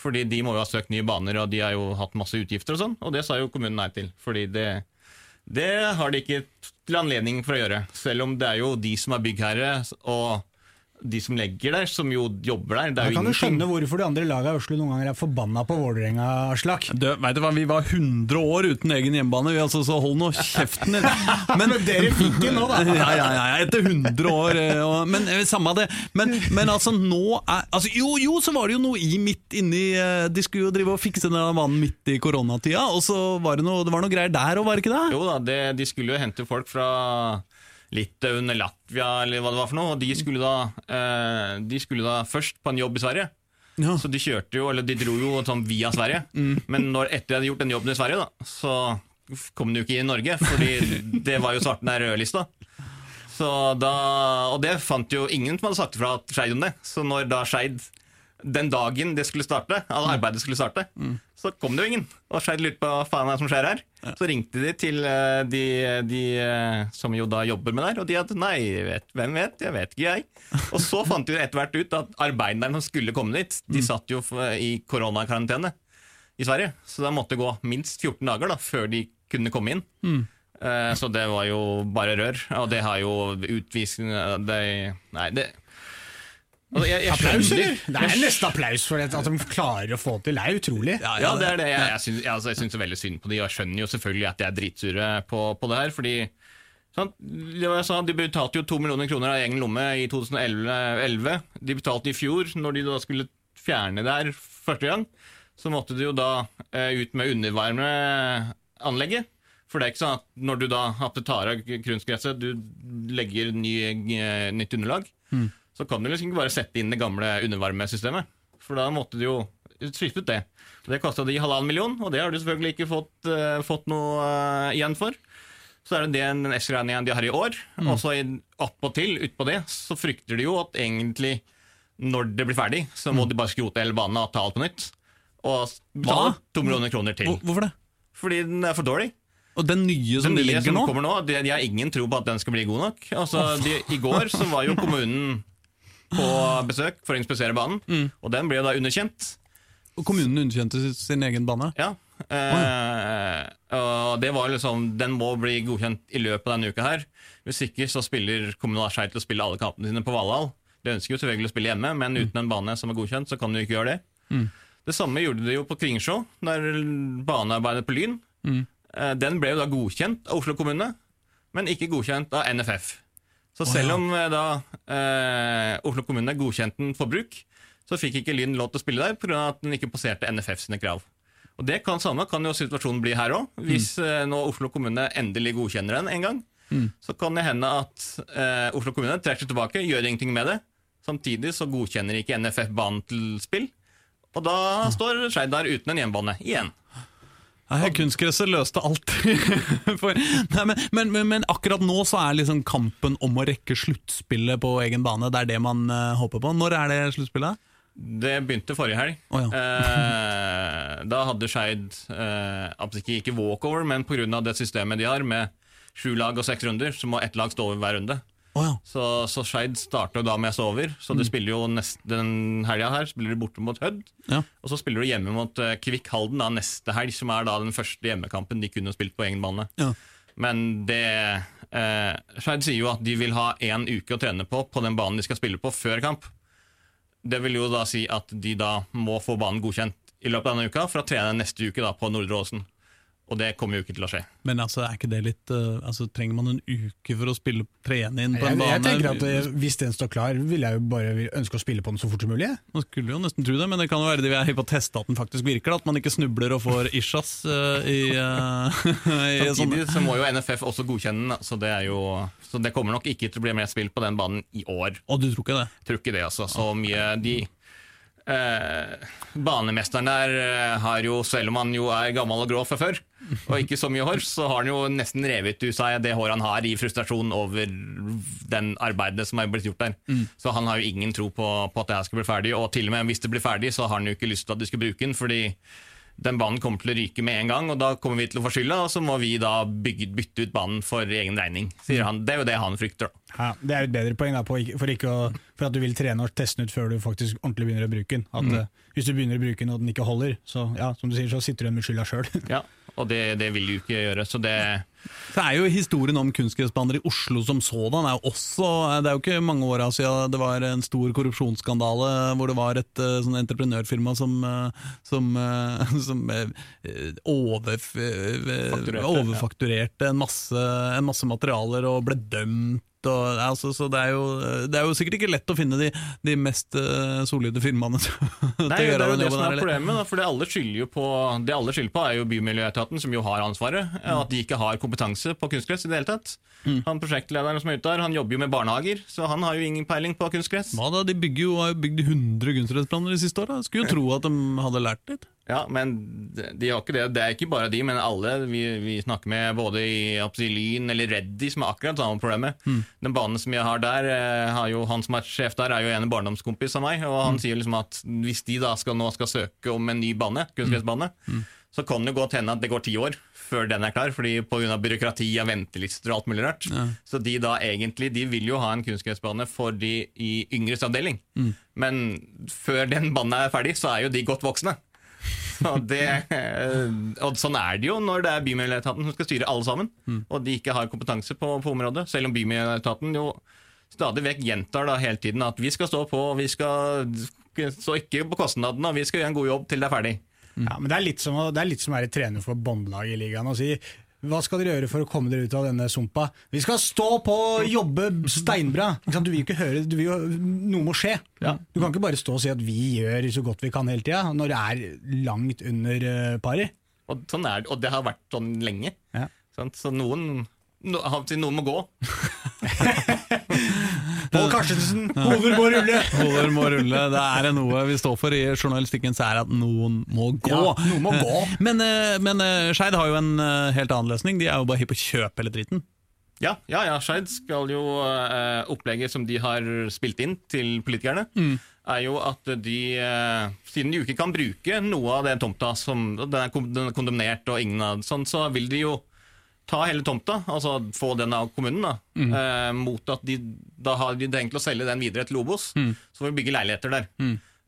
Fordi de må jo ha søkt nye baner, og de har jo hatt masse utgifter og sånn, og det sa jo kommunen nei til. Fordi det, det har de ikke til anledning for å gjøre. Selv om det er jo de som er byggherre, og de som legger der, som jo jobber der. Det er jo kan du skjønne hvorfor de andre lagene i Oslo noen ganger er forbanna på Vålerenga, Aslak. Vet du hva, Vi var 100 år uten egen hjemmebane, vi altså, så hold nå kjeften din. Men, Men dere fikk den nå, da. Ja, ja, ja, etter 100 år. eh, Og, men eh, samme det. Men, men altså, nå er altså, Jo, jo, så var det jo noe i midt inni eh, De skulle jo drive og fikse den vannen midt i koronatida, og så var det noe, det var noe greier der òg, var det ikke det? Jo da, det, de skulle jo hente folk fra Litauen Latvia eller hva det var for noe, og de skulle da, eh, de skulle da først på en jobb i Sverige. Ja. Så de kjørte jo, eller de dro jo sånn via Sverige. Men når, etter de hadde gjort den jobben i Sverige, da, så kom de jo ikke i Norge, fordi det var jo svarten der rødlista. Så da, og det fant jo ingen som hadde sagt fra til Skeid om det. Så når da Skeid den dagen det skulle starte, alle arbeidet skulle starte, så kom det jo ingen. Og Skeid lurte på hva faen er det som skjer her. Så ringte de til eh, de, de eh, som jo da jobber med det her, og de hadde nei, vet, hvem vet, jeg vet ikke jeg. Og så fant de etter hvert ut at arbeiderne som skulle komme dit, de satt jo i koronakarantene i Sverige. Så det måtte gå minst 14 dager da, før de kunne komme inn. Mm. Så det var jo bare rør. Og det har jo utvisning Nei, det altså, jeg, jeg Applaus, eller? Det er nesten applaus for det, at de klarer å få det til. Det er utrolig. Ja, det er det. Jeg, jeg, syns, altså, jeg syns veldig synd på de, og jeg skjønner jo selvfølgelig at de er dritsure på, på det her. fordi sant, det var jeg sa, De betalte jo to millioner kroner av egen lomme i 2011. De betalte i fjor, når de da skulle fjerne det her første gang. Så måtte de jo da eh, ut med undervarmeanlegget. For det er ikke sånn at når du da at tar av kunstgresset, du legger ny, eh, nytt underlag, så kan du liksom ikke bare sette inn det gamle undervarmesystemet. For da måtte du jo skifte ut det. Det kosta de halvannen million, og det har du selvfølgelig ikke fått, uh, fått noe uh, igjen for. Så er det den ekstraregningen de har i år, og så attpåtil, utpå det, så frykter de jo at egentlig når det blir ferdig, så må de bare skrote hele banen og ta alt på nytt. Og betale to millioner kroner til. Hvorfor det? Fordi den er for dårlig. Og den nye som Den de nye legger som nå? kommer nå, de, de har ingen tro på at den skal bli god nok. Altså, de, I går så var jo kommunen på besøk for å inspisere banen, Mm. og den ble jo da underkjent. Og kommunen underkjente sin egen bane? Ja. Eh, og det var liksom Den må bli godkjent i løpet av denne uka her. Hvis ikke så spiller kommunen Skeid til å spille alle kampene sine på Valhall. De ønsker jo selvfølgelig å spille hjemme, men uten en bane som er godkjent, så kan de ikke gjøre det. Det samme gjorde de jo på Kringsjå, der banearbeidet på Lyn. Mm. Den ble jo da godkjent av Oslo kommune, men ikke godkjent av NFF. Så selv om eh, da eh, Oslo kommune godkjente den for bruk, så fikk ikke Lyn lov til å spille der pga. at den ikke passerte NFF sine krav. Og det kan samme kan jo situasjonen bli her òg. Hvis eh, nå Oslo kommune endelig godkjenner den en gang, så kan det hende at eh, Oslo kommune trekker seg tilbake, gjør ingenting med det. Samtidig så godkjenner ikke NFF banen til spill. Og da står Skeid der uten en hjemmebane igjen. Nei, Kunstgresset løste alt. For, nei, men, men, men, men akkurat nå så er liksom kampen om å rekke sluttspillet på egen bane. Det er det man uh, håper på. Når er det sluttspillet? Det begynte forrige helg. Å, eh, da hadde Skeid eh, ikke, ikke walkover, men pga. det systemet de har med sju lag og seks runder, så må ett lag stå over hver runde. Å ja. Så, så Skeid starter da med å stå over. Så Mm. de spiller jo neste, den helga her spiller de borte mot Hødd. ja. Og så spiller de hjemme mot uh, Kvikk Halden da, neste helg, som er da den første hjemmekampen de kunne spilt på egen bane. ja. Men det eh, Skeid sier jo at de vil ha én uke å trene på på den banen de skal spille på før kamp. Det vil jo da si at de da må få banen godkjent i løpet av denne uka for å trene neste uke da på Nordre Åsen. Og det kommer jo ikke til å skje. Men altså, er ikke det litt uh, altså, Trenger man en uke for å spille trene inn på Jeg, en bane? jeg tenker at eh, Hvis den står klar, vil jeg jo bare ønske å spille på den så fort som mulig. Man skulle jo nesten tro det, men det kan jo være de er på å teste at den faktisk virker. At man ikke snubler og får ishas Uh, i, eh, i Samtidig så må jo NFF også godkjenne den, så det, er jo, så det kommer nok ikke til å bli mer spill på den banen i år. Og du tror ikke det? Tror ikke det, altså. Så mye de eh, Banemesteren der eh, har jo, selv om han jo er gammel og grå fra før, og ikke så mye hår, så har han jo nesten revet ut seg det håret han har i frustrasjon over den arbeidet som har blitt gjort der. Så han har jo ingen tro på, på at det her skal bli ferdig, og til og med hvis det blir ferdig, så har han jo ikke lyst til at de skal bruke den, fordi den banen kommer til å ryke med en gang, og da kommer vi til å få skylda, og så må vi da bygge, bytte ut banen for egen regning, sier han. Det er jo det han frykter, da. Ja, det er jo et bedre poeng da, for, ikke å, for at du vil trene og teste den ut før du faktisk ordentlig begynner å bruke den. At, mm. hvis du begynner å bruke den og den ikke holder, så, ja, som du sier, så sitter du igjen med skylda sjøl. Ja, og det, det vil du ikke gjøre, så det Så er jo historien om kunstgressbaner i Oslo som sådan er jo også Det er jo ikke mange åra siden det var en stor korrupsjonsskandale hvor det var et eh, sånn entreprenørfirma som, eh, som, eh, som overf, overfakturerte en masse, en masse materialer og ble dømt. Og, altså, så det er, jo, det er jo sikkert ikke lett å finne de, de mest uh, solide firmaene til å Nei, det er jo det som er problemet, da, for det alle skylder på Det alle skylder på er jo Bymiljøetaten, som jo har ansvaret. At de ikke har kompetanse på kunstgress i det hele tatt. Han Prosjektlederen som er ute der, han jobber jo med barnehager, så han har jo ingen peiling på kunstgress. Hva da, De bygger jo, har jo bygd 100 kunstgressplaner de siste åra. Skulle jo tro at de hadde lært litt. Ja, men de har ikke det. Det er ikke bare de, men alle vi, vi snakker med, både i oppsi, eller Reddy, som har akkurat samme problemet. Den banen som jeg har der, eh, har jo han som er sjef der, er jo en barndomskompis av meg, og han sier liksom at hvis de da skal, nå skal søke om en ny bane, kunstgressbane, så kan det godt hende at det går ti år før den er klar, fordi pga. byråkrati og ventelister og alt mulig rart. Så de da egentlig, de vil jo ha en kunstgressbane for de i yngres avdeling. Men før den banen er ferdig, så er jo de godt voksne. Så det, eh, og sånn er det jo når det er Bymiljøetaten som skal styre alle sammen, og de ikke har kompetanse på, på området. Selv om Bymiljøetaten jo stadig vekk gjentar da hele tiden at vi skal stå på, vi skal stå ikke på kostnadene, og vi skal gjøre en god jobb til det er ferdig. Ja, men det er litt som å, det er litt som å være trener for båndlaget i ligaen og si hva skal dere gjøre for å komme dere ut av denne sumpa? Vi skal stå på og jobbe steinbra! Du vil jo ikke høre, du vil jo, noe må skje. Du kan ikke bare stå og si at vi gjør så godt vi kan hele tida, når det er langt under paret. Og, sånn er, det, og det har vært sånn lenge. Ja. Sant? Så noen, no, noen må gå. Pål Karstensen, hoder må rulle! Hoder må rulle. Det er noe vi står for i journalistikken, så er at noen må gå. Ja, noen må gå. Men, eh, men eh, Skeid har jo en eh, helt annen løsning. De er jo bare hypp på å kjøpe hele driten. Ja, ja, ja Skeid skal jo eh, Opplegget som de har spilt inn til politikerne, er jo at de, eh, siden de jo ikke kan bruke noe av den tomta som er den er kondemnert og ingen av sånn, så vil de jo ta hele tomta, altså få den av kommunen, da, eh, mot at de da har de tenkt å selge den videre til Obos, så får vi bygge leiligheter der.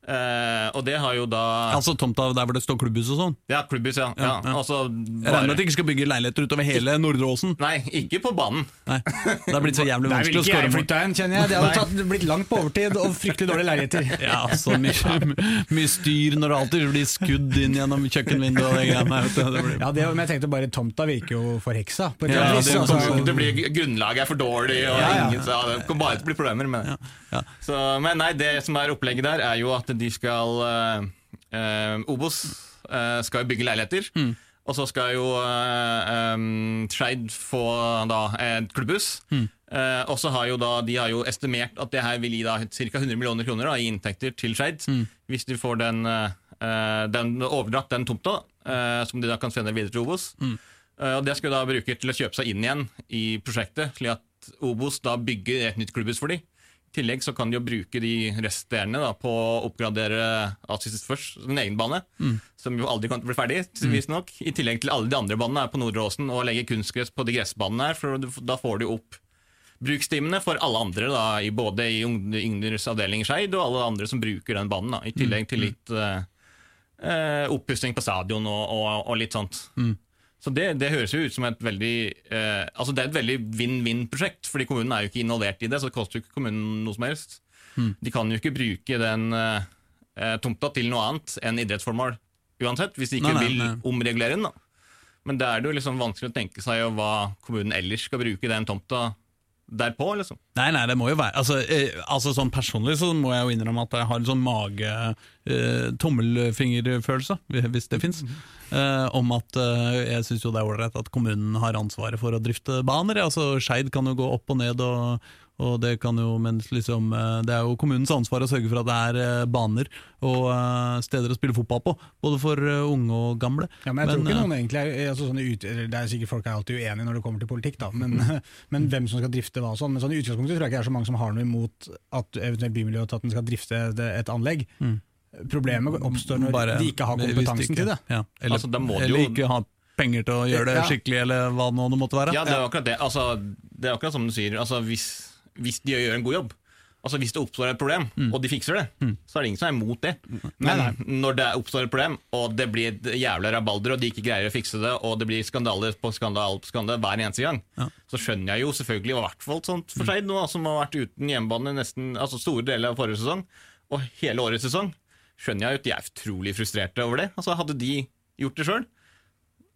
Eh, og det har jo da Altså tomta der hvor det står klubbhus og sånn. Ja, klubbhus, ja. ja, ja. Altså, Jeg regner med at de ikke skal bygge leiligheter utover hele Nordre Åsen. Nei, ikke på banen. Nei, Det har blitt så jævlig Der vanskelig å skåre mål. flytta kjenner jeg. Det hadde tatt, blitt langt på overtid og fryktelig dårlige leiligheter. Ja, så mye, mye styr når det alltid blir skudd inn gjennom kjøkkenvinduet og det greiene her. vet du. Det blir- Ja, det, men jeg tenkte bare tomta virker jo forheksa. På et Ja, det kommer altså. ikke til Grunnlaget er for dårlig, og Ja, ja. ingen, så det kommer bare til å bli problemer med det. ja. Så, men nei, det som er opplegget der, er jo at de skal eh, eh, Obos eh, skal bygge leiligheter. Mm. Og så skal jo uh, um, Skeid få da et klubbhus. Mm. Uh, og så har jo da, De har jo estimert at det her vil gi da ca. 100 millioner kroner da, i inntekter til Skeid. Mm. Hvis de får den, uh, den overdratt den tomta, uh, som de da kan sende videre til Obos. Mm. Og Det skal da bruke til å kjøpe seg inn igjen i prosjektet, slik at Obos da bygger et nytt klubbhus for dem. Tillegg så kan de jo bruke de resterende da, på å oppgradere Asis først en egen bane, som jo aldri å bli ferdig, visstnok. I tillegg til alle de andre banene her på Nordre Åsen, og legge kunstgress på de gressbanene her, for da får du opp brukstimene for alle andre, da, i både i Yngres avdeling Skeid og alle andre som bruker den banen. Da, I tillegg til litt eh, eh, oppussing på stadion og, og, og litt sånt. Så det, det høres jo ut som et veldig eh, Altså det er et veldig vinn-vinn-prosjekt, fordi kommunen er jo ikke involvert i det, så det koster jo ikke kommunen noe som helst. De kan jo ikke bruke den eh, eh, tomta til noe annet enn idrettsformål uansett, hvis de ikke Nei, nei, vil nei. omregulere den. da. Men da er det jo liksom vanskelig å tenke seg hva kommunen ellers skal bruke den tomta derpå, liksom. Nei, nei, det må jo være Altså, eh, altså sånn Personlig så må jeg jo innrømme at jeg har en sånn mage eh, hvis det fins, eh, om at eh, jeg syns jo det er ålreit at kommunen har ansvaret for å drifte baner. Altså, Skeid kan jo gå opp og ned, og, og det kan jo mens liksom eh, Det er jo kommunens ansvar å sørge for at det er eh, baner og eh, steder å spille fotball på, både for unge og gamle. Ja, men jeg tror ikke noen egentlig er, altså sånne ut, Det er sikkert folk er alltid uenige når det kommer til politikk, da, men, men hvem som skal drifte hva og sånn. Men sånn i utgangspunktet tror jeg ikke det er så mange som har noe imot at eventuelt Bymiljøetaten skal drifte et anlegg. Problemet oppstår når Mm. bare- de ikke har kompetansen ikke- til det. Ja, eller, Altså, må de eller jo- ikke ha penger til å gjøre det Ja. skikkelig, eller hva nå det måtte være. Ja, det er akkurat det. Altså, det er akkurat som du sier. Altså, hvis, hvis de gjør en god jobb, altså hvis det oppstår et problem, Mm. og de fikser det, så er det ingen som er imot det. Men når det oppstår et problem, og det blir et jævla rabalder, og de ikke greier å fikse det, og det blir skandaler på skandale på skandale hver eneste gang, Ja. så skjønner jeg jo selvfølgelig, i hvert fall sånt for seg nå, som har vært uten hjemmebane nesten altså store deler av forrige sesong, og hele årets sesong, skjønner jeg jo at de er utrolig frustrerte over det. Altså Hadde de gjort det sjøl,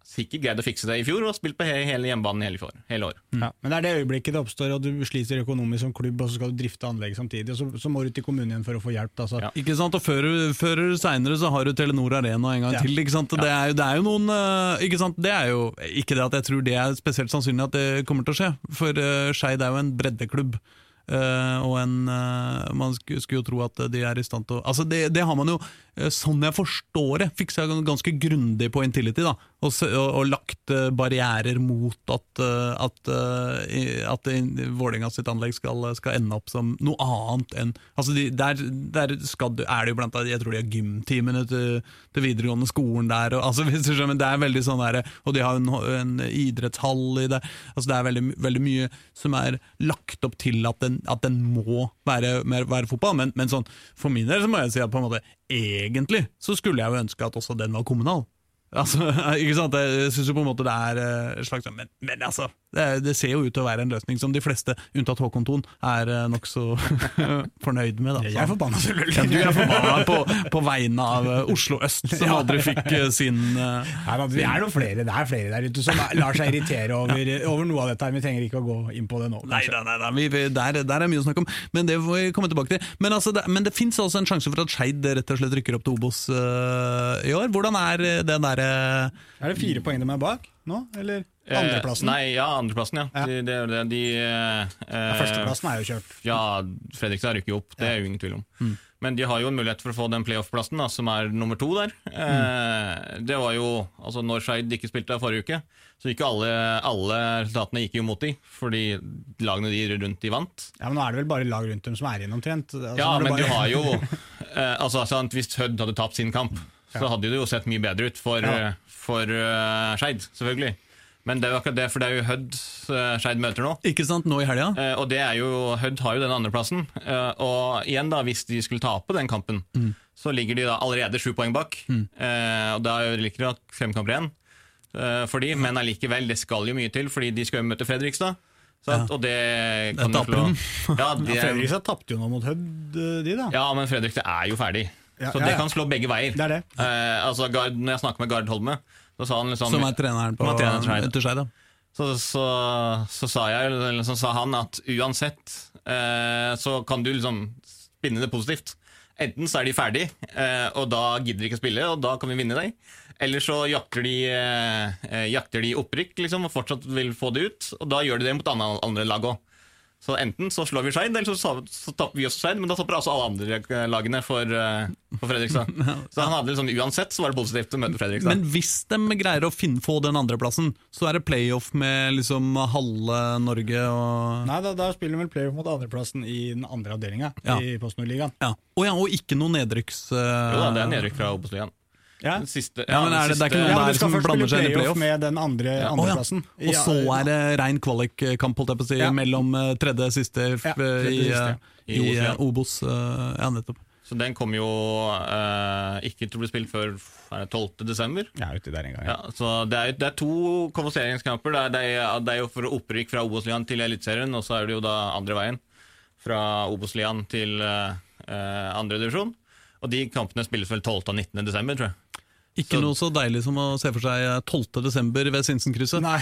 sikkert greid å fikse det i fjor, og spilt på hele hjemmebanen hele, fjor, hele året. Ja, men det er det øyeblikket det oppstår, og du sliter økonomisk som klubb, og så skal du drifte anlegget samtidig, og så, så må du til kommunen igjen for å få hjelp. Da, så. Ja. Ikke sant, og Før, før seinere så har du Telenor Arena en gang Ja. til. ikke sant? Det, er, jo- det er jo noen eh, ikke sant? Det er jo Ikke det at jeg tror det er spesielt sannsynlig at det kommer til å skje, for uh, Skeid er jo en breddeklubb. Uh, og en, uh, Man skulle, skulle jo tro at de er i stand til å Altså Det, det har man jo, uh, sånn jeg forstår det, fiksa ganske grundig på Intility. da, Og, og, lagt eh, barrierer mot at, eh, at, eh, at Vålerenga sitt anlegg skal, skal ende opp som noe annet enn altså de, Der, der skal, er det jo blant annet Jeg tror de har gymtimene til, til videregående skolen der. Og, altså, hvis du skjønner, det er veldig sånn der, og de har en, en idrettshall i det. altså Det er veldig, veldig mye som er lagt opp til at den, at den må være, være fotball. Men, men sånn, for min del så må jeg si at på en måte egentlig så skulle jeg jo ønske at også den var kommunal. Altså, ikke sant? Jeg syns jo på en måte det er eh, et slags Men, men altså, det, det ser jo ut til å være en løsning som de fleste, unntatt Håkon Thon, er eh, nokså fornøyd med. Da. Jeg er forbanna, selvfølgelig. Ja, du er forbanna på, på vegne av eh, Oslo øst, som aldri fikk sin uh... Nei, men, det er noen flere, det er flere der ute som lar seg irritere over, over noe av dette. her. Vi trenger ikke å gå inn på det nå. Kanskje. nei, nei, nei vi, vi, der, der er mye å snakke om, men det får vi komme tilbake til. Men, altså, det, men det fins også en sjanse for at Skeid rett og slett rykker opp til Obos uh, i år. Hvordan er det derre Er det fire poeng de er bak nå, eller Eh, andreplassen? nei, ja, andreplassen, ja. Ja. De, det er det. De, eh, Ja, eh, Førsteplassen er jo kjørt. Ja, Fredrikstad rykker jo opp, det er jo ingen tvil om. Mm. Men de har jo en mulighet for å få den playoff-plassen, som er nummer to der. Eh, det var jo, altså Når Skeid ikke spilte der forrige uke, så gikk jo alle, alle resultatene gikk jo mot de, fordi lagene de rundt de vant. Ja, men Nå er det vel bare lag rundt dem som er igjen omtrent. Altså, Ja, men bare- du har jo eh, altså, sant, Hvis Hødd hadde tapt sin kamp, så hadde det jo sett mye bedre ut for, Ja. eh, for uh, Skeid, selvfølgelig. Men det er jo akkurat det, for det er jo Hødd uh, Skeid møter nå. Ikke sant, nå i helga? Eh, og det er jo, Hødd har jo den andreplassen. Uh, og igjen, da, hvis de skulle tape den kampen, så ligger de da allerede sju poeng bak. Eh, og da ligger det fem kamper igjen eh, for de, men allikevel, det skal jo mye til, fordi de skal jo møte Fredrikstad. Ja. Og det kan jo taper slå ja, de Ja, er, Fredrikstad tapte jo nå mot Hødd, eh, de da. ja, men Fredrikstad er jo ferdig. Ja, så ja, det kan slå begge veier. Det er det. Eh, altså, Gard, når jeg snakker med Gard Holme, så sa han liksom Som er treneren på, Som er treneren til Skeid. til Skeid, ja. så, så, så, sa jeg, eller så sa han at uansett eh, så kan du liksom spinne det positivt. Enten så er de ferdig, eh, og da gidder de ikke å spille, og da kan vi vinne deg. Eller så jakter de, eh, jakter de opprykk liksom, og fortsatt vil få det ut, og da gjør de det mot andre, andre lag òg. Så enten så slår vi Skeid, eller så, så, tapper vi også Skeid, men da tapper altså alle andre lagene for, eh, for Fredrikstad. Så han hadde liksom, uansett så var det positivt å møte Fredrikstad. Men hvis de greier å finne, få den andreplassen, så er det playoff med liksom halve Norge og Nei, da, da spiller de vel playoff mot andreplassen i den andre avdelinga Ja. i Post Nord-ligaen. ja. Og, ja, og ikke noe nedrykks... Uh... Jo da, det er nedrykk fra Obos-ligaen. Ja. Den Siste, Ja, men er det- det er ikke noen Ja, der som blander seg inn i playoff med den andre ja. andreplassen. Og så er det rein kvalikkamp, holdt jeg på å si, Ja. mellom eh, tredje siste Ja, tredje i, siste, eh, ja. i I Obos, ja. eh, eh, Ja, nettopp. Så den kommer jo eh, ikke til å bli spilt før 12.12. det 12. desember. Er uti der en gang. Ja, så det er, det er to kvalifiseringskamper. Det det, er, det er jo for opprykk fra Obos-ligaen til Eliteserien, og så er det jo da andre veien. Fra Obos-ligaen til uh, andredivisjon. Og de kampene spilles vel 12. og 19. desember, tror jeg. Ikke Så- noe så deilig som å se for seg 12. desember ved Sinsenkrysset. Nei,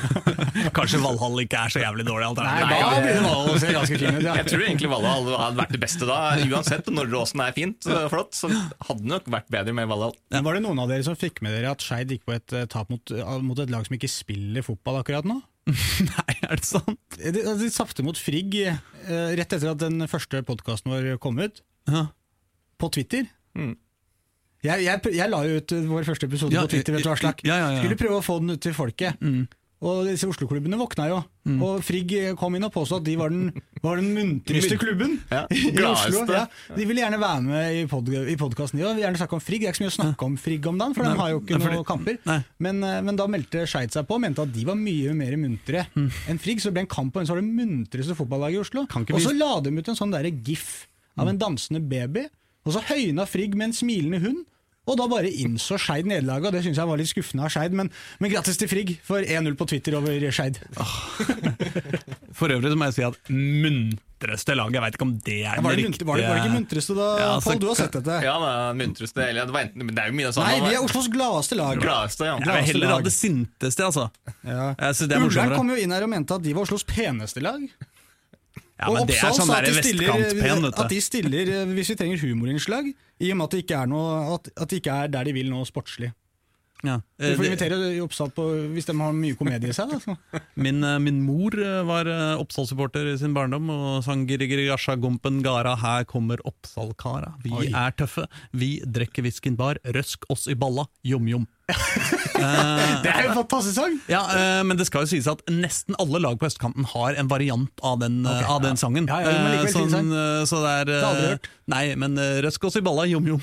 Kanskje Valhall ikke er så jævlig dårlig Nei, alternativ. da blir det å se ganske fin ut. Ja. Jeg tror egentlig Valhall hadde vært det beste da. Uansett når Nordre Åsen er fint og flott, så hadde det nok vært bedre med Valhall. Ja. Var det noen av dere som fikk med dere at Skeid gikk på et eh, tap mot, eh, mot et lag som ikke spiller fotball akkurat nå? Nei, er det sant? De, de tapte mot Frigg eh, rett etter at den første podkasten vår kom ut, Ja. på Twitter. Mm. Jeg, jeg, jeg la jo ut vår første episode Ja, på Twitter. vet du hva slag. ja, ja. Skulle prøve å få den ut til folket. Mm. Og disse Oslo-klubbene våkna jo. Og Frigg kom inn og påstod at de var den, var den muntreste klubben Ja, i Oslo. De ville gjerne være med i, pod i podkasten, de òg. Gjerne snakke om Frigg. Det er ikke så mye å snakke om Frigg om dagen, for de har jo ikke noen kamper. Men, eh, men da meldte Skeid seg på og mente at de var mye mer muntre enn Frigg. Så det ble en kamp på hvem som var det muntreste fotballaget i Oslo. Og så la de ut en sånn derre gif av en dansende baby, og så høyna Frigg med en smilende hund. Og da bare innså Skeid nederlaget, og det syns jeg var litt skuffende av Skeid. Men, men grattis til Frigg for 1-0 på Twitter over Skeid. For øvrig så må jeg si at muntreste lag, jeg veit ikke om det er Var, det riktige var, det- var det ikke muntreste da, Ja, altså, Pål? Du har sett dette? Ja, det er muntreste eller det, var enten, men det er jo mye det. Nei, vi er Oslos gladeste lag. Gladeste, ja. Jeg vil heller ha det sinteste, altså. Ja. Jeg synes det er Ullern kom jo inn her og mente at de var Oslos peneste lag. Ja, men det er Oppsal sånn sa at de stiller- At de stiller eh, hvis vi trenger humorinnslag, i og med at det ikke er, noe, at, at det ikke er der de vil nå sportslig. Ja. Eh, får invitere Oppsal på hvis de har mye komedie i seg. Min, eh, min mor eh, var Oppsal-supporter i sin barndom og sang Gompen Gara, her kommer Oppsal-kara. Vi Oi. er tøffe, vi drikker whiskyen bar, røsk oss i balla, jom-jom. Det er jo en fantastisk sang! Ja, eh, men det skal jo sies at nesten alle lag på østkanten har en variant av den, okay, Ok, av den sangen. Ja, ja, men likevel Eh, fin sang. eh, så det er Det aldri eh, hørt. Nei, men eh, røsk oss i balla, jom-jom.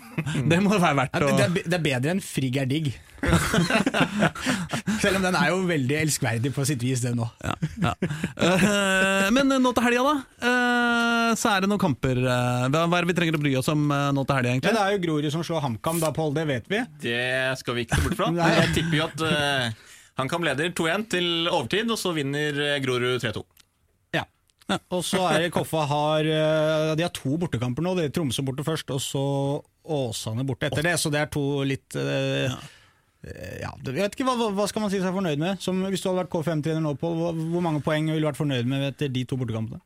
det må være verdt Ja, å det, det er bedre enn Frigg er digg. Selv om den er jo veldig elskverdig på sitt vis, den òg. ja, ja. Eh, Men nå til helga, da. eh, Så er det noen kamper. eh, Hva er det vi trenger å bry oss om eh, nå til helga, Ja, egentlig? det er jo Grorud som slår HamKam, da, Pål. Det vet vi. Det skal vi ikke se bort fra. Jeg tipper jo at uh, han kan leder 2-1 til overtid, og så vinner eh, Grorud 3-2. Ja. Og så er Koffa har eh, De har to bortekamper nå. Det er Tromsø borte først, og så Åsane borte etter det. Så det er to litt eh, eh, ja, jeg vet ikke, hva, hva skal man si seg fornøyd med? Som, hvis du hadde vært K5-trener nå, Pål, hvor mange poeng ville du vært fornøyd med etter de to bortekampene?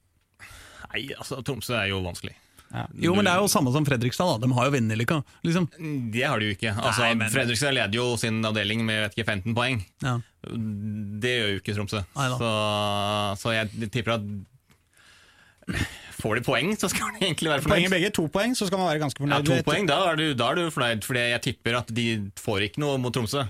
Nei, altså, Tromsø er jo vanskelig. Jo, men det er jo samme som Fredrikstad, da. De har jo vinnerlykka. liksom. Det har de jo ikke. Altså, Nei, men- Fredrikstad leder jo sin avdeling med vet ikke, 15 poeng. Ja. Det gjør jo ikke Tromsø. Så, så jeg tipper at Får de poeng, så skal de egentlig være Poeng i fornøyd. begge, to poeng, så skal man være ganske Ja, to poeng, da er, du, da er du fornøyd, fordi jeg tipper at de får ikke noe mot Tromsø.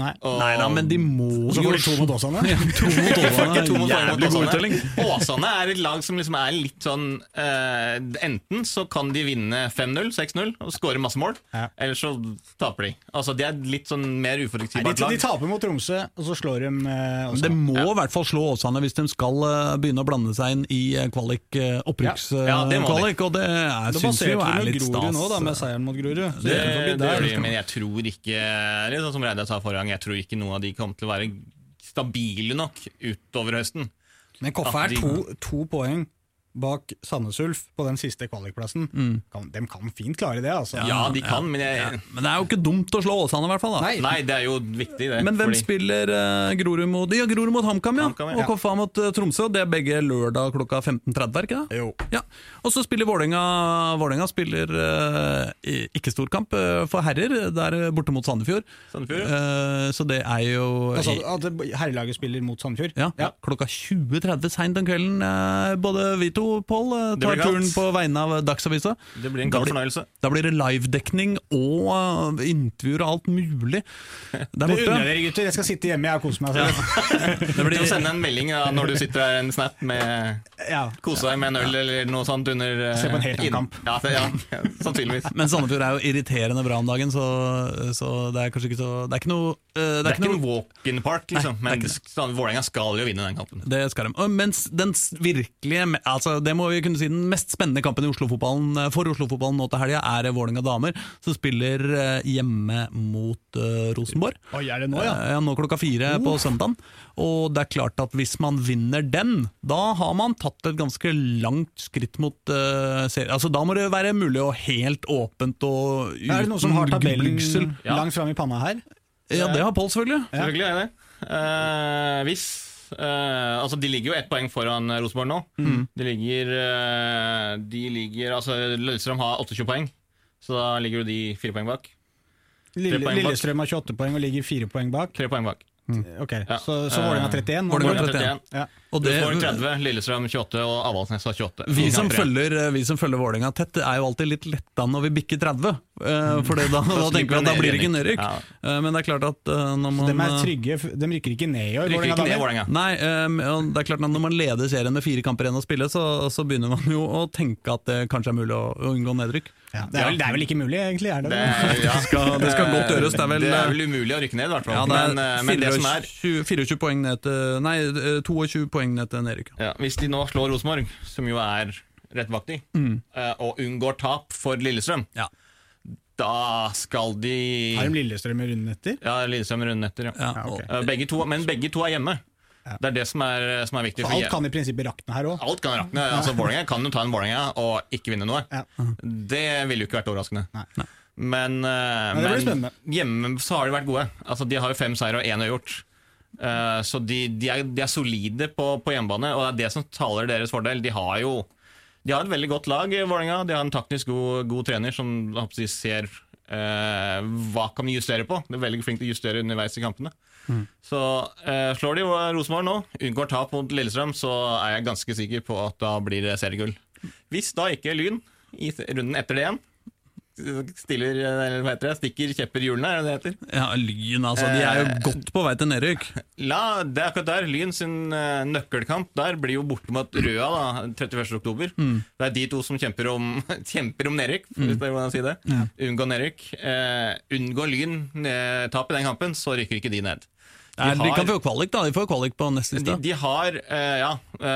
Nei. Og- Nei da, men de må Og så får de to mot Åsane. ja, to mot Åsane, to mot Åsane. Jævlig god uttelling. Åsane er et lag som liksom er litt sånn uh, Enten så kan de vinne 5-0, 6-0 og skåre masse mål, Ja. eller så taper de. Altså De er litt sånn mer uforutsigbart lag. de, de taper mot Tromsø, og så slår de Det Åsane. må i hvert fall slå Åsane hvis de skal uh, begynne å blande seg inn i kvalik, opprykkskvalik, det må de. og det er, Da syns vi jo er litt stas. nå, da, med seieren mot Grorud. Det, Det, det det der. men jeg tror ikke sånn som Reidar sa forrige gang, jeg tror ikke noen av de kommer til å være stabile nok utover høsten. Men Koffa er to, to poeng bak Sandnes Ulf på den siste kvalikplassen. Kan, de kan fint klare det, altså. Ja, de kan, men jeg Ja, men det er jo ikke dumt å slå Åsane, i hvert fall. da. Nei, Nei, det er jo viktig, det. Men hvem fordi- spiller uh, Grorud mot Ja, Grorud mot HamKam, ja. HamKam, ja. Og Koffa mot uh, Tromsø. Det er begge lørdag klokka 15.30, er ikke det? Jo. Ja. Og så spiller Vålerenga Vålerenga spiller uh, ikke storkamp uh, for herrer, der borte mot Sandefjord. Sandefjord? Uh, så det er jo Altså, at herrelaget spiller mot Sandefjord? ja, klokka 20.30 seint om kvelden. både vi to, Pål, eh, tar turen på vegne av Dagsavisa. Det blir en god fornøyelse. Da blir det livedekning og eh, intervjuer og alt mulig der Det unner jeg dere, gutter. Jeg skal sitte hjemme jeg og kose meg. Ja. Det blir, å sende en melding da, når du sitter der, en snap med Ja. Kose deg med en øl eller noe sånt under eh, Se på en helt annen kamp. Ja, det, ja, sannsynligvis. men Sandefjord er jo irriterende bra om dagen, så, så det er kanskje ikke så Det er ikke noe eh, Det er ikke noe walk-in park, liksom, Nei, er men Vålerenga skal jo vinne den kampen. det skal de. Og Mens den virkelige altså altså, det må vi kunne si den mest spennende kampen i Oslo-fotballen eh, for Oslo-fotballen nå til helga, er Vålerenga damer, som spiller eh, hjemme mot uh, Rosenborg. Oi, er det nå, ja? Ja, nå klokka fire på søndagen. Og det er klart at hvis man vinner den, da har man tatt et ganske langt skritt mot uh, serien. Altså, da må det være mulig og helt åpent og uten Er det noen som har tabellen. Ja. langt fram i panna her? Ja, det har Pål, selvfølgelig. Selvfølgelig er det. Uh, hvis eh, Altså, de ligger jo ett poeng foran eh, Rosenborg nå. De ligger uh, De ligger Altså, Lillestrøm har 28 poeng, så da ligger jo de fire poeng bak. Lille, poeng bak. Har 28 poeng og ligger fire poeng bak. Tre poeng bak. Ok, Ja. Så, så Vålerenga har 31. Vålinga Vålerenga har 31. Ja. Og det, får 30, Lillestrøm 28 og Avaldsnes har 28. vi, som følger, eh, vi som følger Vålerenga tett, er jo alltid litt letta når vi bikker 30. eh, For da, da tenker vi at da blir det ikke nedrykk. Ja. Eh, Men det er klart at når man De er trygge, de rykker ikke ned i år. Rykker ikke ned i Vålerenga. Nei, det er klart at når man leder serien med fire kamper igjen å spille, så, så begynner man jo å tenke at det kanskje er mulig å, å unngå nedrykk. Ja, det, er vel, det er vel ikke mulig, egentlig? Er det Det, det? skal- det skal godt gjøres, det er vel- Det er vel umulig å rykke ned, i hvert fall. Ja, det er, men, men det som er 24, 24 poeng ned til Nei, eh, 22 poeng ned til Erik. ja, Hvis de nå slår Rosenborg, som jo er rett bak de, eh, og unngår tap for Lillestrøm, Ja. da skal de Har de Lillestrøm i runden etter? Ja, Lillestrøm i runden etter, ja. Ja, Ja, ok. og- Eh, Begge to, men begge to er hjemme. Det er det som er, som er viktig. For alt kan i prinsippet rakne her òg. Alt kan rakne. Altså, Vålerenga kan jo ta en Vålerenga og ikke vinne noe. Ja. Det ville jo ikke vært overraskende. Nei. Men, uh, Men men hjemme så har de vært gode. Altså, de har jo fem seire og én uavgjort. Eh, så de, de, er, de er solide på, på hjemmebane, og det er det som taler deres fordel. De har jo de har et veldig godt lag, Vålerenga. De har en taktisk god, god trener som håper ser eh, hva kan vi justere på. De er veldig flink til å justere underveis i kampene. Så eh, slår de Rosenborg nå, unngår tap mot Lillestrøm, så er jeg ganske sikker på at da blir det seriegull. Hvis da ikke Lyn i runden etter det igjen stiller, eller hva heter det, stikker kjepper i hjulene, er det det heter? Ja, Lyn, altså. De er jo Eh. godt på vei til nedrykk. La, det er akkurat der. Lyn sin eh, nøkkelkamp der blir jo borte mot Røa da, 31. oktober. Det er de to som kjemper om, kjemper om nedrykk, hvis det er hvordan jeg sier det. Unngå nedrykk. Uh, unngå Lyn uh, tap i den kampen, så rykker ikke de ned. De har, de kan få kvalik, da. De får kvalik på neste de, liste. de har uh, ja,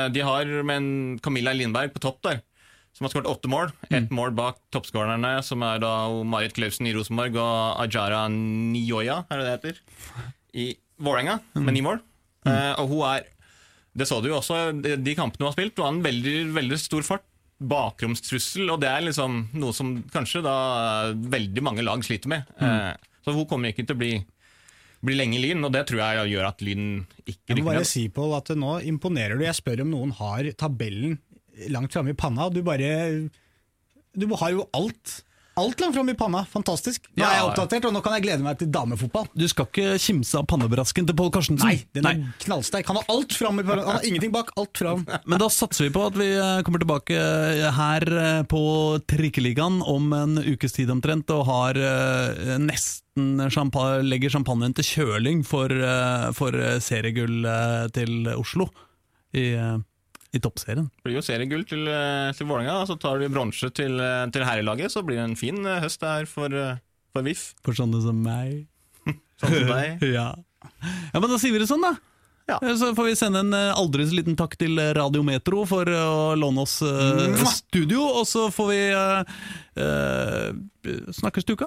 de har med en Camilla Lindberg på topp der, som har skåret åtte mål. Ett mål bak toppskårerne, som er da Marit Klausen i Rosenborg og Ajara Nioya, er det det heter, i Vålerenga, med ni mål. Eh, og hun er Det så du jo også, de, kampene hun har spilt, hun har en veldig, veldig stor fart. Bakromstrussel, og det er liksom noe som kanskje da veldig mange lag sliter med. Eh, så hun kommer ikke til å bli blir lenge i Lyn, og det tror jeg gjør at Lyn ikke Jeg må bare si Paul, at nå imponerer du. Jeg spør om noen har tabellen langt framme i panna. Du bare Du har jo alt. Alt langt fram i panna. Fantastisk. Nå er jeg oppdatert, og nå kan jeg glede meg til damefotball. Du skal ikke kimse av pannebrasken til Pål Karstensen. Nei, den er knallsterk. Han har alt fram i panna. Han har ingenting bak. Alt fram. Men da satser vi på at vi eh, kommer tilbake eh, her eh, på Trikkeligaen om en ukes tid omtrent, og har nesten legger champagnen til kjøling for, for seriegull til Oslo i, i toppserien. Det blir jo seriegull til, eh, til Vålerenga, så tar de bronse til, eh, til herrelaget. Så blir det en fin eh, høst der for, for VIF. For sånne som meg. sånne som deg. ja. ja, men da sier vi det sånn, da. Ja. Så får vi sende en aldri så liten takk til Radio Metro for å låne oss uh, studio, og så får vi uh, uh, snakkes til uka.